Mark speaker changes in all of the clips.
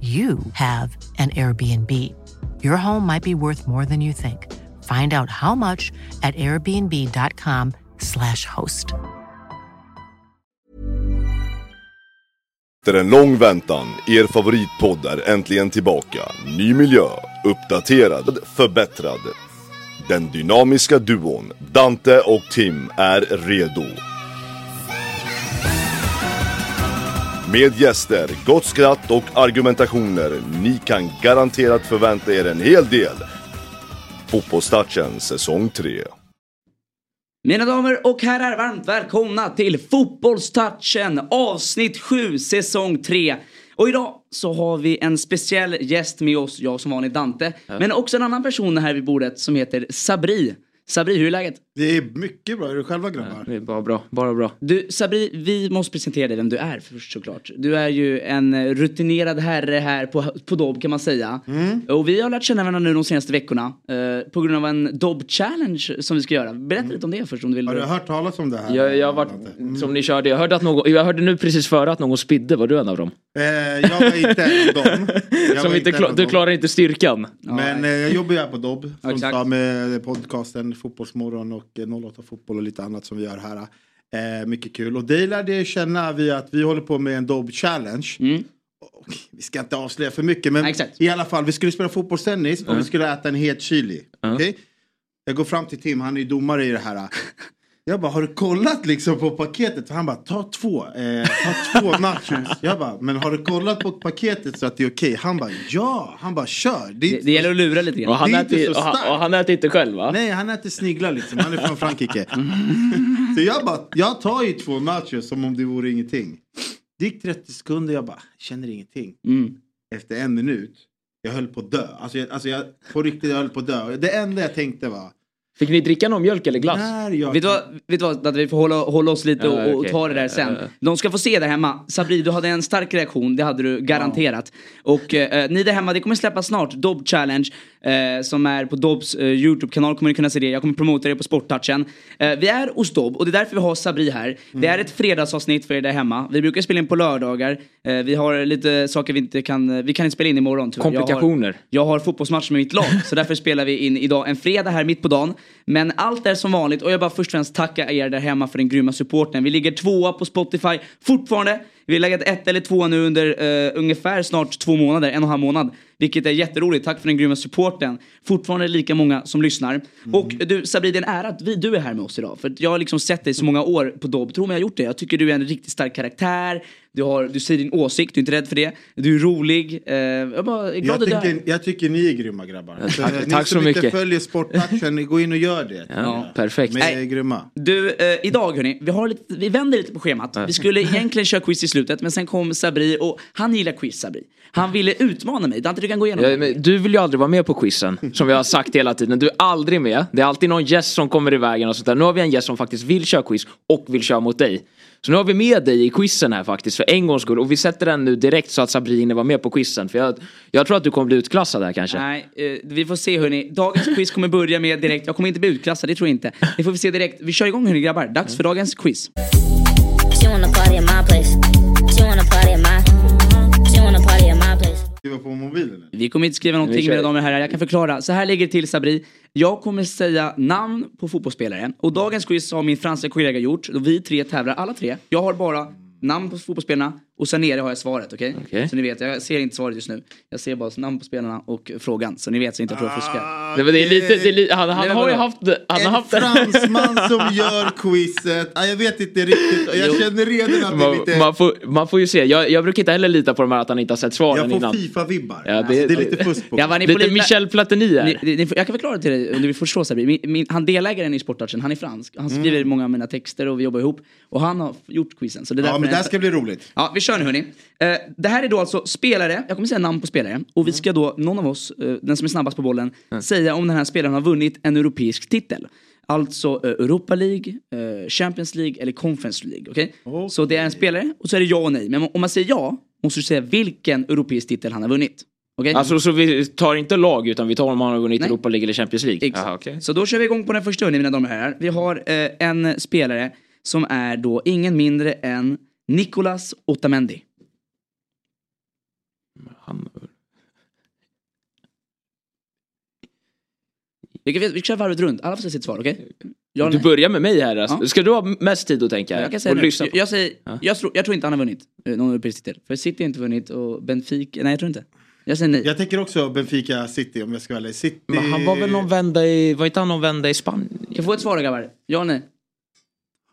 Speaker 1: you have an Airbnb. Your home might be worth more than you think. Find out how much at airbnb.com/slash host.
Speaker 2: Efter en lång väntan, er favoritpodd är äntligen tillbaka. Ny miljö, uppdaterad, förbättrad. Den dynamiska duon Dante och Tim är redo. Med gäster, gott skratt och argumentationer. Ni kan garanterat förvänta er en hel del. Fotbollstouchen säsong 3.
Speaker 3: Mina damer och herrar, varmt välkomna till Fotbollstouchen avsnitt 7, säsong 3. Och idag så har vi en speciell gäst med oss, jag som vanligt Dante, men också en annan person här vid bordet som heter Sabri. Sabri, hur är läget?
Speaker 4: Det är mycket bra. Är du själva grabbar?
Speaker 5: Det är bara bra, bara bra.
Speaker 3: Du, Sabri, vi måste presentera dig vem du är först såklart. Du är ju en rutinerad herre här på, på Dobb kan man säga.
Speaker 4: Mm.
Speaker 3: Och vi har lärt känna varandra nu de senaste veckorna eh, på grund av en Dobb Challenge som vi ska göra. Berätta lite om det först om du vill.
Speaker 4: Mm. Har du hört talas om det här?
Speaker 5: Jag, jag har varit, som ni körde, jag hörde, att någon, jag hörde nu precis före att någon spidde, var du en av dem?
Speaker 4: Eh, jag var inte en av dem.
Speaker 5: Som inte klar, du klarar inte styrkan.
Speaker 4: Men eh, jag jobbar ju här på Dobb. Som
Speaker 3: Exakt.
Speaker 4: sa med podcasten Fotbollsmorgon och eh, 08 Fotboll och lite annat som vi gör här. Eh, mycket kul. Och dig lärde jag känna via att vi håller på med en Dobb Challenge.
Speaker 3: Mm.
Speaker 4: Och Vi ska inte avslöja för mycket men
Speaker 3: Exakt.
Speaker 4: i alla fall vi skulle spela fotbollstennis och vi skulle äta en het chili. Okej? Jag går fram till Tim, han är ju domare i det här. Jag bara, har du kollat liksom på paketet? Han bara, ta två, eh, ta två nachos. Jag bara, men har du kollat på paketet så att det är okej? Han bara, ja. Han bara, kör. Det är
Speaker 3: Det, det gäller att lura lite
Speaker 5: Och
Speaker 3: grann.
Speaker 5: han,
Speaker 4: är inte
Speaker 5: äter,
Speaker 4: så
Speaker 5: och, han, och han äter inte själv va?
Speaker 4: Nej, han äter sniglar liksom. Han är från Frankrike. så jag bara, jag tar ju två nachos som om det vore ingenting. Det gick 30 sekunder, jag bara, känner ingenting.
Speaker 3: Mm.
Speaker 4: Efter en minut, jag höll på att dö. Alltså, jag, alltså jag, på riktigt, jag höll på att dö. Det enda jag tänkte var,
Speaker 5: Fick ni dricka någon mjölk eller glass?
Speaker 3: Vet du vad, vet du vad Dante, vi får hålla, hålla oss lite och, och ta det där sen. De ska få se där hemma. Sabri, du hade en stark reaktion, det hade du garanterat. Och eh, ni där hemma, det kommer släppas snart, Dobb Challenge, eh, som är på Dobbs eh, YouTube-kanal, kommer ni kunna se det. Jag kommer promota det på Sporttouchen. Eh, vi är hos Dobb och det är därför vi har Sabri här. Det är ett fredagsavsnitt för er där hemma. Vi brukar spela in på lördagar. Eh, vi har lite saker vi inte kan, vi kan inte spela in imorgon tyvärr. Jag har-
Speaker 5: Komplikationer.
Speaker 3: jag har fotbollsmatch med mitt lag, så därför spelar vi in idag en fredag här mitt på dagen. Men allt är som vanligt och jag bara först och främst tacka er där hemma för den grymma supporten. Vi ligger tvåa på Spotify fortfarande. Vi har legat ett eller tvåa nu under uh, ungefär snart två månader, en och en halv månad. Vilket är jätteroligt. Tack för den grymma supporten. Fortfarande lika många som lyssnar. Och du Sabri, det är en ära att vi, du är här med oss idag. För att jag har liksom sett dig så många år på Dobb. Tro mig, jag har gjort det. Jag tycker du är en riktigt stark karaktär. Du, har, du säger din åsikt, du är inte rädd för det. Du är rolig. Eh, jag bara är glad
Speaker 4: Jag tycker, jag tycker ni är grymma grabbar. Så,
Speaker 5: tack-
Speaker 4: ni
Speaker 5: tack
Speaker 4: som
Speaker 5: så
Speaker 4: inte
Speaker 5: mycket.
Speaker 4: följer Sporttouchen, gå in och gör det.
Speaker 5: Ja, perfekt.
Speaker 4: Men ni är grymma.
Speaker 3: Du, eh, idag hörni, vi, har lite, vi vänder lite på schemat. Vi skulle egentligen köra quiz i slutet, men sen kom Sabri och han gillar quiz Sabri. Han ville utmana mig. Dante, du kan gå igenom
Speaker 5: Ja, men du vill ju aldrig vara med på quizen, som vi har sagt hela tiden. Du är aldrig med. Det är alltid någon gäst som kommer i vägen och sånt där. Nu har vi en gäst som faktiskt vill köra quiz och vill köra mot dig. Så nu har vi med dig i quizen här faktiskt, för en gångs skull. Och vi sätter den nu direkt så att Sabrina var med på quizen. För jag, jag tror att du kommer bli utklassad här kanske.
Speaker 3: Nej, eh, vi får se hörni. Dagens quiz kommer börja med direkt. Jag kommer inte bli utklassad, det tror jag inte. Det får vi se direkt. Vi kör igång hörni grabbar. Dags för dagens quiz.
Speaker 6: She
Speaker 4: Skriva på mobilen.
Speaker 3: Vi kommer inte skriva någonting damer och herrar. Jag kan förklara. Så här ligger det till Sabri. Jag kommer säga namn på fotbollsspelare. Och dagens quiz har min franska kollega gjort. Och vi tre tävlar alla tre. Jag har bara namn på fotbollsspelarna Och sen nere har jag svaret, okej?
Speaker 5: Okej.
Speaker 3: Så ni vet, jag ser inte svaret just nu. Jag ser bara namn på spelarna och frågan. Så ni vet så inte jag tror jag fuskar.
Speaker 5: Det, var- det är lite, det är, li- han, han
Speaker 3: Nej,
Speaker 5: har ju haft, han har
Speaker 4: En
Speaker 5: haft
Speaker 4: fransman som gör quizet. Ah, jag vet inte riktigt. Jag
Speaker 3: Jo.
Speaker 4: känner redan att det är
Speaker 5: man,
Speaker 4: lite...
Speaker 5: man, får, man får ju se, jag, jag brukar inte heller lita på de här att han inte har sett svaren
Speaker 4: Jag får
Speaker 5: innan.
Speaker 4: Fifa-vibbar.
Speaker 5: Ja, det-
Speaker 4: alltså, det är lite fusk på
Speaker 3: Ja, vad ni
Speaker 5: Lite
Speaker 3: får lita-
Speaker 5: Michel Platini här.
Speaker 3: Ni, ni, jag kan förklara till dig om du vill förstå Sabri. Min, min, han delägaren i Sportartsen, han är fransk. Han skriver
Speaker 4: Mm.
Speaker 3: många av mina texter och vi jobbar ihop. Och han har gjort quizen. Så det är
Speaker 4: Ja, men det här ska bli roligt.
Speaker 3: Ja, vi kör nu hörni. Eh, det här är då alltså spelare, jag kommer säga namn på spelare. Och vi ska då, någon av oss, eh, den som är snabbast på bollen, säga om den här spelaren har vunnit en europeisk titel. Alltså eh, Europa League, eh, Champions League eller Conference League. Okej? Så det är en spelare och så är det ja och nej. Men om man säger ja, måste du säga vilken europeisk titel han har vunnit. Okej?
Speaker 5: Alltså så vi tar inte lag utan vi tar om han har vunnit
Speaker 3: Nej.
Speaker 5: Europa League eller Champions League?
Speaker 3: Exakt.
Speaker 5: Jaha, okej.
Speaker 3: Så då kör vi igång på den första hörni mina damer och herrar. Vi har eh, en spelare som är då ingen mindre än Nicolas Otamendi.
Speaker 5: Han,
Speaker 3: Vi, kan, vi kör varvet runt, alla får säga sitt svar, okej? Ja,
Speaker 5: du börjar med mig här alltså.
Speaker 3: Ja.
Speaker 5: Ska du ha mest tid att tänka?
Speaker 3: Jag kan säga
Speaker 5: och lyssna på?
Speaker 3: jag, säger, jag, tror, jag tror inte han har vunnit eh, någon europeisk titel. För City har inte vunnit och Benfica, nej jag tror inte. Jag säger nej.
Speaker 4: Jag tänker också Benfica City om jag ska ärlig. City...
Speaker 5: Men han var väl någon vända i, var inte han någon vända i Spanien?
Speaker 3: Kan jag få ett svar grabbar? Ja nej?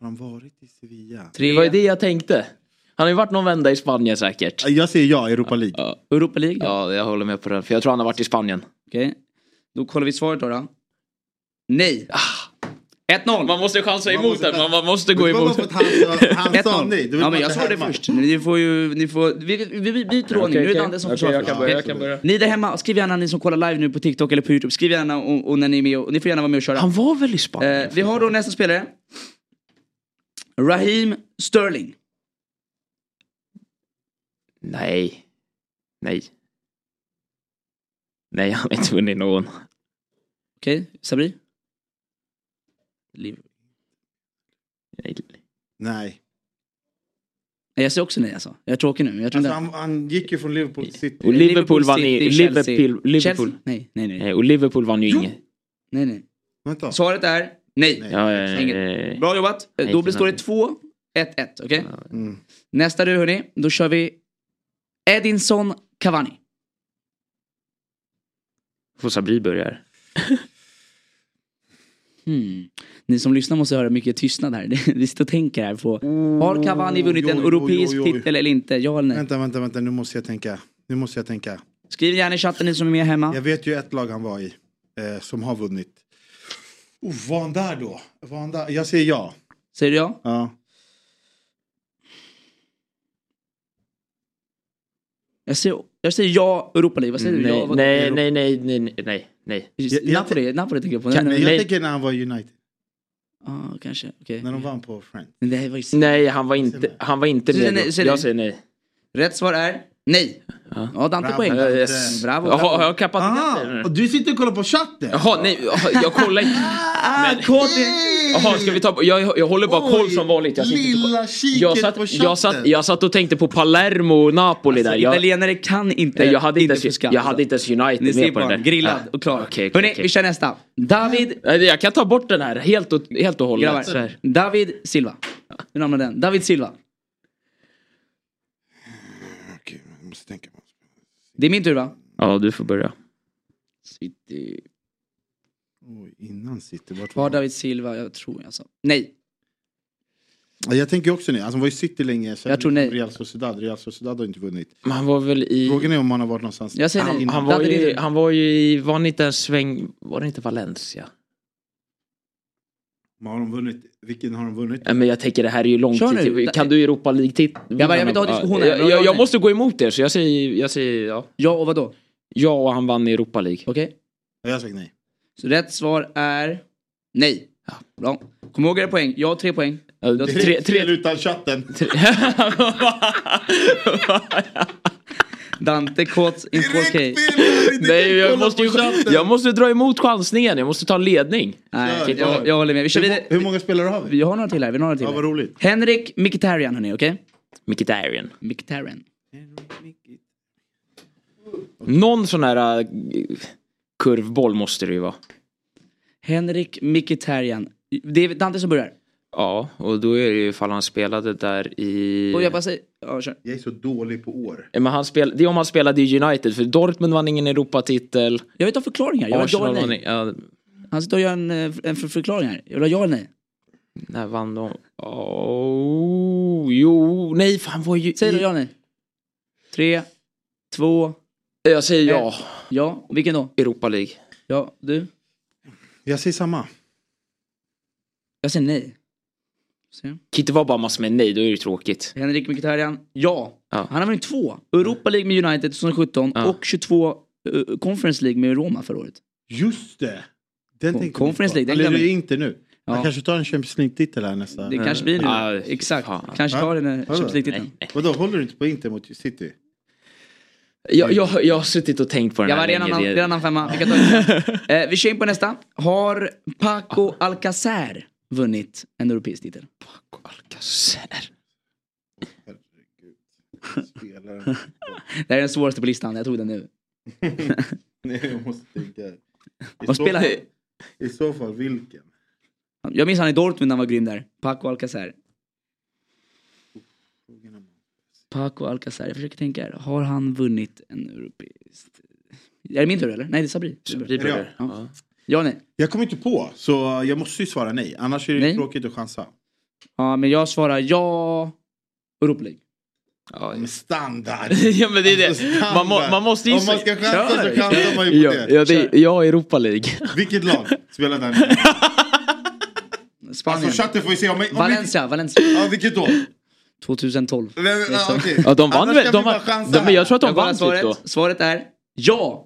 Speaker 4: Har han varit i Sevilla?
Speaker 3: Tre,
Speaker 5: Det var ju det jag tänkte. Han har ju varit någon vända i Spanien säkert.
Speaker 4: Jag säger ja, Europa League.
Speaker 5: Ja,
Speaker 3: Europa League?
Speaker 5: ja jag håller med på det. För jag tror han har varit i Spanien.
Speaker 3: Okej. Då kollar vi svaret då. då. Nej. 1-0.
Speaker 5: Man måste chansa
Speaker 4: Man
Speaker 5: emot
Speaker 4: måste
Speaker 5: den, man, man måste gå emot.
Speaker 4: han sa, han sa
Speaker 3: 1-0.
Speaker 4: nej. Du
Speaker 3: Ja men jag sa det först. Ni får ju, ni får, vi, vi, vi byter ordning. Nu är det Danne som försvarar
Speaker 5: jag kan börja, jag kan börja.
Speaker 3: Ni där hemma, skriv gärna ni som kollar live nu på TikTok eller på YouTube. Skriv gärna och, och när ni är med och, ni får gärna vara med och köra.
Speaker 5: Han var väl i Spanien?
Speaker 3: Eh, vi har då nästa spelare. Raheem Sterling.
Speaker 5: Nej. Nej. Nej, han har inte vunnit någon.
Speaker 3: Okej, Sabri? Liv-
Speaker 5: Nej.
Speaker 4: Nej.
Speaker 3: Jag säger också nej alltså. Jag är tråkig nu. Jag tror
Speaker 4: Alltså,
Speaker 3: inte...
Speaker 4: han, han gick ju från Liverpool till City.
Speaker 5: Och Liverpool vann
Speaker 3: City,
Speaker 5: i...
Speaker 3: Chelsea.
Speaker 5: Liverpool, Liverpool.
Speaker 3: Chelsea? Nej, nej, nej.
Speaker 5: Och Liverpool vann ju inget.
Speaker 3: nej, nej.
Speaker 4: Vänta.
Speaker 3: Svaret är nej.
Speaker 4: Nej.
Speaker 5: Ja, ja,
Speaker 3: Inget.
Speaker 5: ja,
Speaker 3: Bra jobbat.
Speaker 5: Nej,
Speaker 3: Då består det
Speaker 5: sant.
Speaker 3: 2-1-1, okej?
Speaker 4: Mm.
Speaker 3: Nästa du hörni, då kör vi Edinson Cavani.
Speaker 5: Får Sabri börja här.
Speaker 3: Hmm. Ni som lyssnar måste höra mycket tystnad här. Vi sitter och tänker här på, har Cavani vunnit
Speaker 4: oj,
Speaker 3: en
Speaker 4: oj,
Speaker 3: europeisk
Speaker 4: oj, oj.
Speaker 3: titel eller inte? Ja eller nej?
Speaker 4: Vänta, vänta, vänta. Nu måste jag tänka. Nu måste jag tänka.
Speaker 3: Skriv gärna i chatten ni som är med hemma.
Speaker 4: Jag vet ju ett lag han var i. Eh, som har vunnit. Oh, var han där då? Var han där? Jag säger ja.
Speaker 3: Säger du ja?
Speaker 4: Ja.
Speaker 3: Jag säger, jag säger ja, Europa League. Vad säger du?
Speaker 5: Nej,
Speaker 3: ja, vad-
Speaker 5: nej,
Speaker 4: Europa-
Speaker 5: nej, nej, nej, nej, nej.
Speaker 4: Jag- jag-
Speaker 3: Napoli, Napoli tänker jag på.
Speaker 5: Kan-
Speaker 3: Nej,
Speaker 4: Men
Speaker 3: nej.
Speaker 4: jag
Speaker 5: Nej.
Speaker 4: tänker när han var i United.
Speaker 3: Ja, kanske. Okej.
Speaker 4: När de vann på Friends.
Speaker 3: Här var ju...
Speaker 5: Nej, han var inte, han var inte
Speaker 3: nej, säger
Speaker 5: Jag
Speaker 3: nej.
Speaker 5: säger nej.
Speaker 3: Rätt svar är nej. Ja, Dante
Speaker 4: Bravo.
Speaker 3: poäng.
Speaker 4: Ja,
Speaker 5: Yes.
Speaker 3: Bravo,
Speaker 5: Jaha, har jag kapacitet?
Speaker 4: Aha, och du sitter och kollar på chatten?
Speaker 5: Jaha, nej, jag kollar inte.
Speaker 3: Ah, KD.
Speaker 5: Jaha, ska vi ta jag, jag håller bara koll som vanligt. Jag,
Speaker 4: Lilla kiket
Speaker 5: jag, satt,
Speaker 4: på chatten.
Speaker 5: jag, satt, jag satt och tänkte på Palermo och Napoli där. Jag,
Speaker 3: Italienare kan inte,
Speaker 5: jag, hade inte
Speaker 3: inte
Speaker 5: ens,
Speaker 3: fuska.
Speaker 5: jag hade inte ens United
Speaker 3: Ni
Speaker 5: med på den där.
Speaker 3: grillad
Speaker 5: Ja.
Speaker 3: och klar.
Speaker 5: Okej, okej,
Speaker 3: Hörni,
Speaker 5: okej.
Speaker 3: vi kör nästa. David,
Speaker 5: Jag kan ta bort den här helt och, helt och hållet.
Speaker 3: grabbar. David Silva. Hur namnar den? David Silva.
Speaker 4: Okej, jag måste tänka. på-
Speaker 3: Det är min tur va?
Speaker 5: Ja, du får börja.
Speaker 3: City.
Speaker 4: Oj, innan City. Vart
Speaker 3: Var
Speaker 4: var
Speaker 3: David Silva? Jag tror alltså. Nej.
Speaker 4: Ja, Jag tänker också nej. Alltså, han var i City länge. Sen
Speaker 3: Jag tror nej.
Speaker 4: Real Sociedad. Real Sociedad har inte vunnit.
Speaker 5: Men han var väl i...
Speaker 4: Frågan är om han har varit någonstans.
Speaker 3: Jag säger nej.
Speaker 4: innan.
Speaker 5: Han var, ju, han var ju i, var det inte en sväng, var det inte Valencia?
Speaker 4: Har de vunnit? Vilken har de vunnit?
Speaker 5: Nej, men jag tänker det här är ju lång
Speaker 3: Kör
Speaker 5: tid.
Speaker 3: nu.
Speaker 5: Kan du Europa League titta?
Speaker 3: Jag bara, jag vill inte ha diskussionen.
Speaker 5: Jag,
Speaker 3: Jag-
Speaker 5: jag, måste gå emot er så jag säger, jag säger ja.
Speaker 3: Ja och vadå?
Speaker 5: Ja och han vann i Europa League.
Speaker 3: Okej.
Speaker 4: Ja, Jag har sagt nej.
Speaker 3: Så rätt svar är nej. Bra. Kom ihåg era poäng. Jag har tre poäng.
Speaker 5: Ja,
Speaker 3: Du har
Speaker 5: tre-
Speaker 4: Tre,
Speaker 5: tre-
Speaker 4: tre utan chatten.
Speaker 3: Dante Kåts in 4K.
Speaker 5: Nej, jag måste, ju, jag måste dra emot chansningen, jag måste ta ledning.
Speaker 3: Nej,
Speaker 4: Kör,
Speaker 3: jag, jag håller med. Vi kör
Speaker 4: Hur,
Speaker 3: vidare.
Speaker 4: hur många spelare har vi?
Speaker 3: Vi har några till här. Vi har några till
Speaker 4: Ja, vad
Speaker 3: här.
Speaker 4: roligt.
Speaker 3: Henrik Mkhitaryan hörni, okej?
Speaker 5: Mkhitaryan.
Speaker 3: Mkhitaryan.
Speaker 5: Någon sån här äh, kurvboll måste det ju vara.
Speaker 3: Henrik Mkhitaryan. Det är Dante som börjar.
Speaker 5: Ja, och då är det ju ifall han spelade där i...
Speaker 3: Och jag bara säger, ja kör.
Speaker 4: Jag är så dålig på år.
Speaker 5: Men han spel... Det är om han spelade i United, för Dortmund vann ingen Europatitel.
Speaker 3: Jag vet ha förklaringar, jag vill ha ja
Speaker 5: Arsenal
Speaker 3: eller
Speaker 5: vann...
Speaker 3: nej.
Speaker 5: Ja,
Speaker 3: Han sitter och gör en, eh, en för- förklaring här. Jag vill ha ja eller nej.
Speaker 5: när vann de? Oh, jo, nej, fan var ju...
Speaker 3: Säg då ja nej. Tre, två,
Speaker 5: Jag säger ja.
Speaker 3: ja. Vilken då?
Speaker 5: Europa League.
Speaker 3: Ja, du?
Speaker 4: Jag säger samma.
Speaker 3: Jag säger nej. Se.
Speaker 5: Kan inte vara bara massor med nej, då är det ju tråkigt.
Speaker 3: Henrik Mkhitaryan, ja.
Speaker 5: Ja.
Speaker 3: Han har vunnit två. Europa League med United 2017
Speaker 5: Ja.
Speaker 3: och 22 uh, Conference League med Roma förra året.
Speaker 4: Just det. Den
Speaker 3: Con-
Speaker 4: tänkte
Speaker 3: Conference. League, den
Speaker 4: Eller
Speaker 3: glömmer-
Speaker 4: är inte nu.
Speaker 3: Ja.
Speaker 4: Han kanske tar en Champions League-titel här nästa.
Speaker 3: Det kanske blir nu.
Speaker 5: Ja,
Speaker 3: Exakt.
Speaker 5: fan.
Speaker 3: Kanske tar den
Speaker 4: Vadå?
Speaker 3: Champions League-titeln.
Speaker 4: Vadå, håller du inte på Inter mot City?
Speaker 5: Jag, jag, jag har suttit och tänkt på den
Speaker 3: Jag
Speaker 5: här
Speaker 3: var redan,
Speaker 5: länge.
Speaker 3: annan,
Speaker 5: Det-
Speaker 3: redan femma. Vi, kan ta det. eh, vi kör in på nästa. Har Paco Alcacer vunnit en europeisk titel?
Speaker 5: Alcacer.
Speaker 4: Spelaren.
Speaker 3: Det här är den svåraste på listan, jag tog den nu.
Speaker 4: Nej, jag måste tänka. I
Speaker 3: Vad
Speaker 4: så
Speaker 3: spelar
Speaker 4: fall-? I så fall vilken?
Speaker 3: Jag minns han i Dortmund när han var grym där. Paco Alcacer. Paco Alcacer, jag försöker tänka här. Har han vunnit en europeisk... Är det min tur eller? Nej det är Sabri.
Speaker 5: Blir
Speaker 4: Ja.
Speaker 5: Ja.
Speaker 3: Ja nej.
Speaker 4: Jag kommer inte på, så jag måste ju svara nej. Annars är det
Speaker 3: Nej.
Speaker 4: tråkigt att chansa.
Speaker 3: Ja men jag svarar ja. Europa League.
Speaker 5: Ja,
Speaker 4: Men standard!
Speaker 5: ja men det är det.
Speaker 4: Standard.
Speaker 5: Man, må, man måste ju...
Speaker 4: Om man ska chansa så chansar man ju på
Speaker 5: ja,
Speaker 4: det.
Speaker 5: ja, det är, ja, Europa League.
Speaker 4: Vilket lag spelar den?
Speaker 3: Spanien.
Speaker 4: Alltså chatten får ju se om... om vi-
Speaker 3: Valencia, Valencia.
Speaker 4: Ja, vilket då?
Speaker 3: 2012.
Speaker 4: Men, ja, okej.
Speaker 5: Ja, de vann väl? De de, men jag tror att de
Speaker 3: Jag
Speaker 5: vann typ
Speaker 3: svaret.
Speaker 5: då.
Speaker 3: Svaret är ja.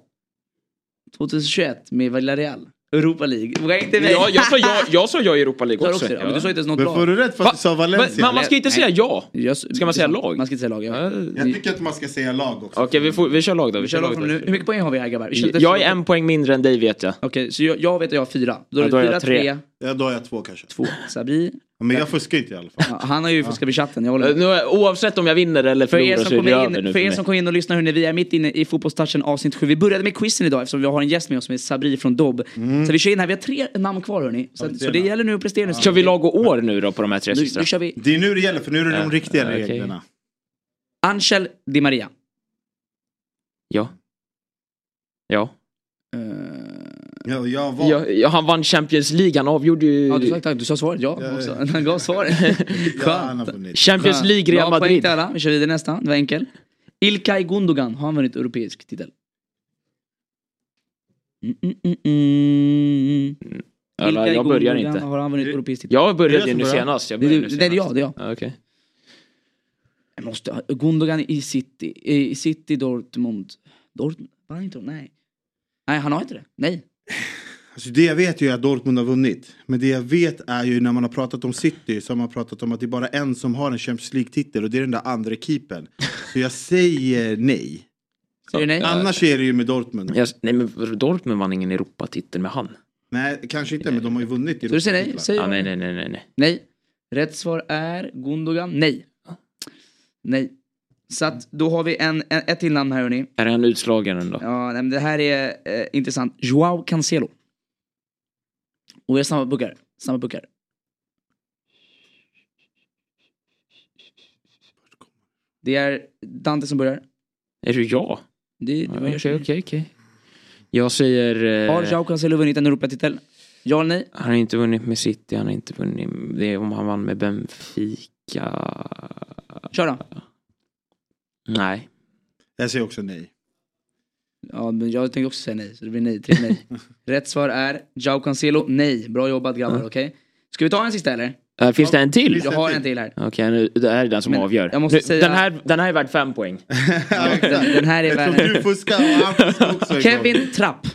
Speaker 3: 2021 med Villarreal. Europa League. Våga inte mig.
Speaker 5: Ja, jag sa ja, jag sa ja i Europa League också.
Speaker 3: också det? Men du sa inte ens något
Speaker 4: Men
Speaker 3: bra.
Speaker 4: får du rätt för att du sa Valencia?
Speaker 5: Men man ska inte säga ja. Ska man säga lag?
Speaker 3: Man ska inte säga lag, ja.
Speaker 5: Ja,
Speaker 4: Jag tycker att man ska säga lag också.
Speaker 5: Okej, vi, får, vi kör lag då. Vi
Speaker 3: Vi kör lag från nu. Hur mycket poäng har vi här grabbar? Vi
Speaker 5: Jag är en poäng mindre än dig vet jag.
Speaker 3: Okej, så jag, jag vet att jag har fyra. Då är
Speaker 5: Ja,
Speaker 3: det
Speaker 5: då är
Speaker 3: fyra,
Speaker 5: tre.
Speaker 3: tre,
Speaker 4: Ja, då har jag två kanske.
Speaker 3: två. Sabri.
Speaker 4: Ja, Men jag fuskar inte i alla fall.
Speaker 3: Ja, han har ju fuskat vid chatten, jag håller
Speaker 5: Eh,
Speaker 3: med.
Speaker 5: Nu, oavsett om jag vinner eller
Speaker 3: För er,
Speaker 5: förlorar
Speaker 3: som
Speaker 5: så är det
Speaker 3: kommer
Speaker 5: över
Speaker 3: in,
Speaker 5: nu
Speaker 3: för er som kommer in och lyssnar hörni, vi är mitt inne i fotbollstouchen avsnitt 7. Vi började med quizen idag eftersom vi har en gäst med oss som är Sabri från Dobb. Så vi kör in här, vi har tre namn kvar hörni. Så, så det gäller nu att prestera nu.
Speaker 5: Kör vi lag och år nu då på de här tre
Speaker 3: Nu,
Speaker 5: sista?
Speaker 3: nu kör vi
Speaker 4: Det är nu det gäller, för nu är det de
Speaker 5: Ja,
Speaker 4: riktiga
Speaker 5: okej.
Speaker 4: reglerna.
Speaker 3: Angel Di Maria.
Speaker 5: Ja. Ja.
Speaker 4: Ja, jag var...
Speaker 5: ja. ja. Han vann Champions League, han avgjorde ju...
Speaker 3: ja, du, sa, tack, du sa svaret ja.
Speaker 4: Ja,
Speaker 3: också.
Speaker 4: ja.
Speaker 3: Han gav svaret. Skönt.
Speaker 5: Champions. League, Real
Speaker 3: Bra poäng
Speaker 5: Madrid.
Speaker 3: till alla. Vi kör vidare nästa. Det var enkel. Ilkay Gundogan, har han vunnit europeisk titel? Mm, mm, mm, mm.
Speaker 5: Eller, jag börjar
Speaker 3: Gundogan,
Speaker 5: inte.
Speaker 3: Har han vunnit
Speaker 4: Det-
Speaker 3: europeisk titel?
Speaker 5: Jag
Speaker 4: Det
Speaker 5: började
Speaker 4: det
Speaker 5: ju nu
Speaker 4: börjar.
Speaker 5: senast. Jag
Speaker 3: Det är
Speaker 5: började
Speaker 3: du-
Speaker 5: nu
Speaker 3: det är jag,
Speaker 5: senast.
Speaker 3: det är jag.
Speaker 5: Ja, okej.
Speaker 3: Jag måste Gundogan i City, i City Dortmund. Dortmund? Var han inte Nej. Nej, han har inte det. Nej.
Speaker 4: Alltså det jag vet ju är att Dortmund har vunnit. Men det jag vet är ju när man har pratat om City så har man pratat om att det är bara en som har en Champions League-titel och det är den där andra keepern. Så jag säger nej.
Speaker 3: Säger nej?
Speaker 4: Annars är det ju med Dortmund.
Speaker 5: Jag, nej men Dortmund vann ingen Europatitel med han.
Speaker 4: Nej, kanske inte, men de har ju vunnit.
Speaker 3: Så du säger nej? Säger
Speaker 5: nej, nej, nej, nej, nej.
Speaker 3: Nej. Rätt svar är Gundogan. Nej. Nej. Så att då har vi en, en, ett till namn här hörni.
Speaker 5: Är han utslagen då?
Speaker 3: Ja, nej, men det här är eh, intressant. Joao Cancelo. Och vi är samma puckar. Samma puckar. Det är Dante som börjar.
Speaker 5: Är det jag?
Speaker 3: Det, det
Speaker 5: Okej, okej. Jag säger...
Speaker 3: Har
Speaker 5: Eh,
Speaker 3: Joao Cancelo vunnit en Europatitel? Ja eller nej?
Speaker 5: han har inte vunnit med City, han har inte vunnit... Det är om han vann med Benfica...
Speaker 3: Kör då.
Speaker 5: Nej.
Speaker 4: Jag säger också nej.
Speaker 3: Ja, men jag tänkte också säga nej, så det blir nej. Tre nej. Rätt svar är Joao Cancelo, nej. Bra jobbat grabbar, okej? Ska vi ta en sista eller?
Speaker 5: Äh, finns det en till?
Speaker 3: Jag har en till här.
Speaker 5: Okej, nu- det här är den som
Speaker 3: Men
Speaker 5: avgör.
Speaker 3: jag måste
Speaker 5: Nu,
Speaker 3: säga-
Speaker 5: den, här, den här är värd fem poäng.
Speaker 3: Den, den här är värd...
Speaker 4: du fuskar och han fuskar också.
Speaker 3: Kevin Trapp.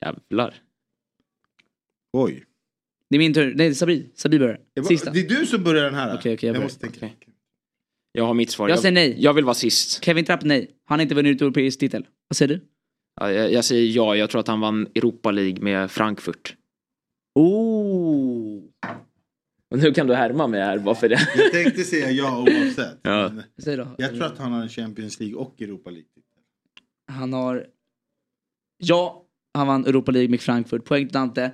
Speaker 5: Jävlar.
Speaker 4: Oj.
Speaker 3: Det är min tur. Nej, Sabri. Sabri börjar.
Speaker 4: Jag
Speaker 3: Sista.
Speaker 4: Det är du som börjar den här.
Speaker 3: Okej, okej, jag
Speaker 4: jag
Speaker 3: börjar.
Speaker 4: måste tänka.
Speaker 5: Okej. Jag har mitt svar.
Speaker 3: Jag säger nej.
Speaker 5: Jag vill vara sist.
Speaker 3: Kevin Trapp, nej. Han har inte vunnit europeisk titel. Vad säger du?
Speaker 5: Ja, jag, jag säger ja, jag tror att han vann Europa League med Frankfurt.
Speaker 3: Oh.
Speaker 5: Och nu kan du härma mig här bara för det.
Speaker 4: Jag tänkte säga ja oavsett.
Speaker 5: Ja.
Speaker 4: Men
Speaker 3: Säg då.
Speaker 4: Jag tror att han har en Champions League och Europa League.
Speaker 3: Han har... Ja, Han vann Europa League med Frankfurt. Poäng till Dante.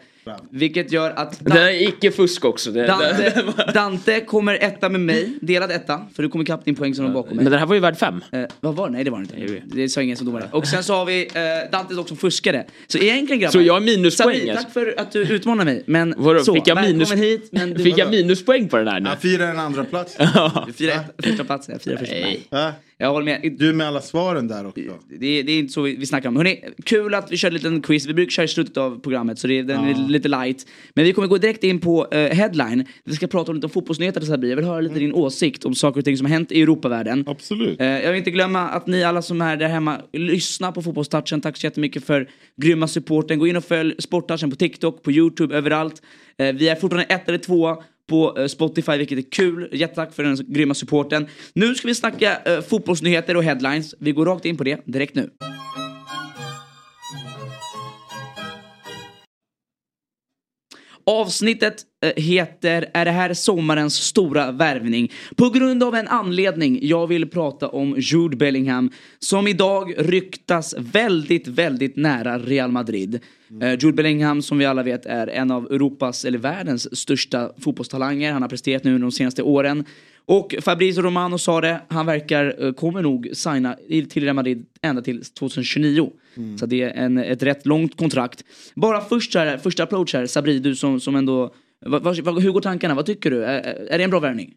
Speaker 3: Vilket gör att
Speaker 5: Det där är icke fusk också. Det, det,
Speaker 3: Dante, Dante kommer etta med mig, delad etta. För du kommer ikapp din poäng som låg bakom mig.
Speaker 5: men den här var ju värd fem.
Speaker 3: Eh, vad var det? Nej det var det inte. Det sa ingen som domare. Och sen så har vi eh, Dante dock som fuskade. Så egentligen grabbar.
Speaker 5: Så jag har minuspoäng,
Speaker 3: Sabri,
Speaker 5: alltså.
Speaker 3: tack för att du utmanar mig. Men
Speaker 5: Vadå,
Speaker 3: så,
Speaker 5: fick jag minus-
Speaker 3: hit. Men du
Speaker 5: Fick jag minuspoäng på den här nu?
Speaker 4: Han firar en andra plats.
Speaker 3: Fyra ett- första plats, ja, fyra första.
Speaker 5: Nej.
Speaker 4: Ja,
Speaker 3: Jag håller med.
Speaker 4: Du med alla svaren där också.
Speaker 3: Det, det är inte så vi, vi snackar om. Hörrni, kul att vi kör en liten quiz. Vi brukar köra i slutet av programmet så det är, den är lite light. Men vi kommer gå direkt in på eh, headline. Vi ska prata om lite om fotbollsnyheter Sabri. Jag vill höra lite din åsikt om saker och ting som har hänt i Europavärlden.
Speaker 4: Absolut.
Speaker 3: Eh, jag vill inte glömma att ni alla som är där hemma lyssnar på Fotbollstouchen. Tack så jättemycket för grymma supporten. Gå in och följ Sporttouchen på TikTok, på YouTube, överallt. Eh, vi är fortfarande ett eller två på Spotify, vilket är kul. Jättetack för den grymma supporten. Nu ska vi snacka fotbollsnyheter och headlines. Vi går rakt in på det direkt nu. Avsnittet eh, heter Är det här sommarens stora värvning? På grund av en anledning. Jag vill prata om Jude Bellingham som idag ryktas väldigt, väldigt nära Real Madrid. Eh, Jude Bellingham som vi alla vet är en av Europas, eller världens största fotbollstalanger. Han har presterat nu de senaste åren. Och Fabrizio Romano sa det, han verkar, eh, kommer nog signa till Real Madrid ända till 2029. Så det är en, ett rätt långt kontrakt. Bara först här, första approach här, Sabri, du som, som ändå, vad, vad- hur går tankarna? Vad tycker du? Är, är det en bra värvning?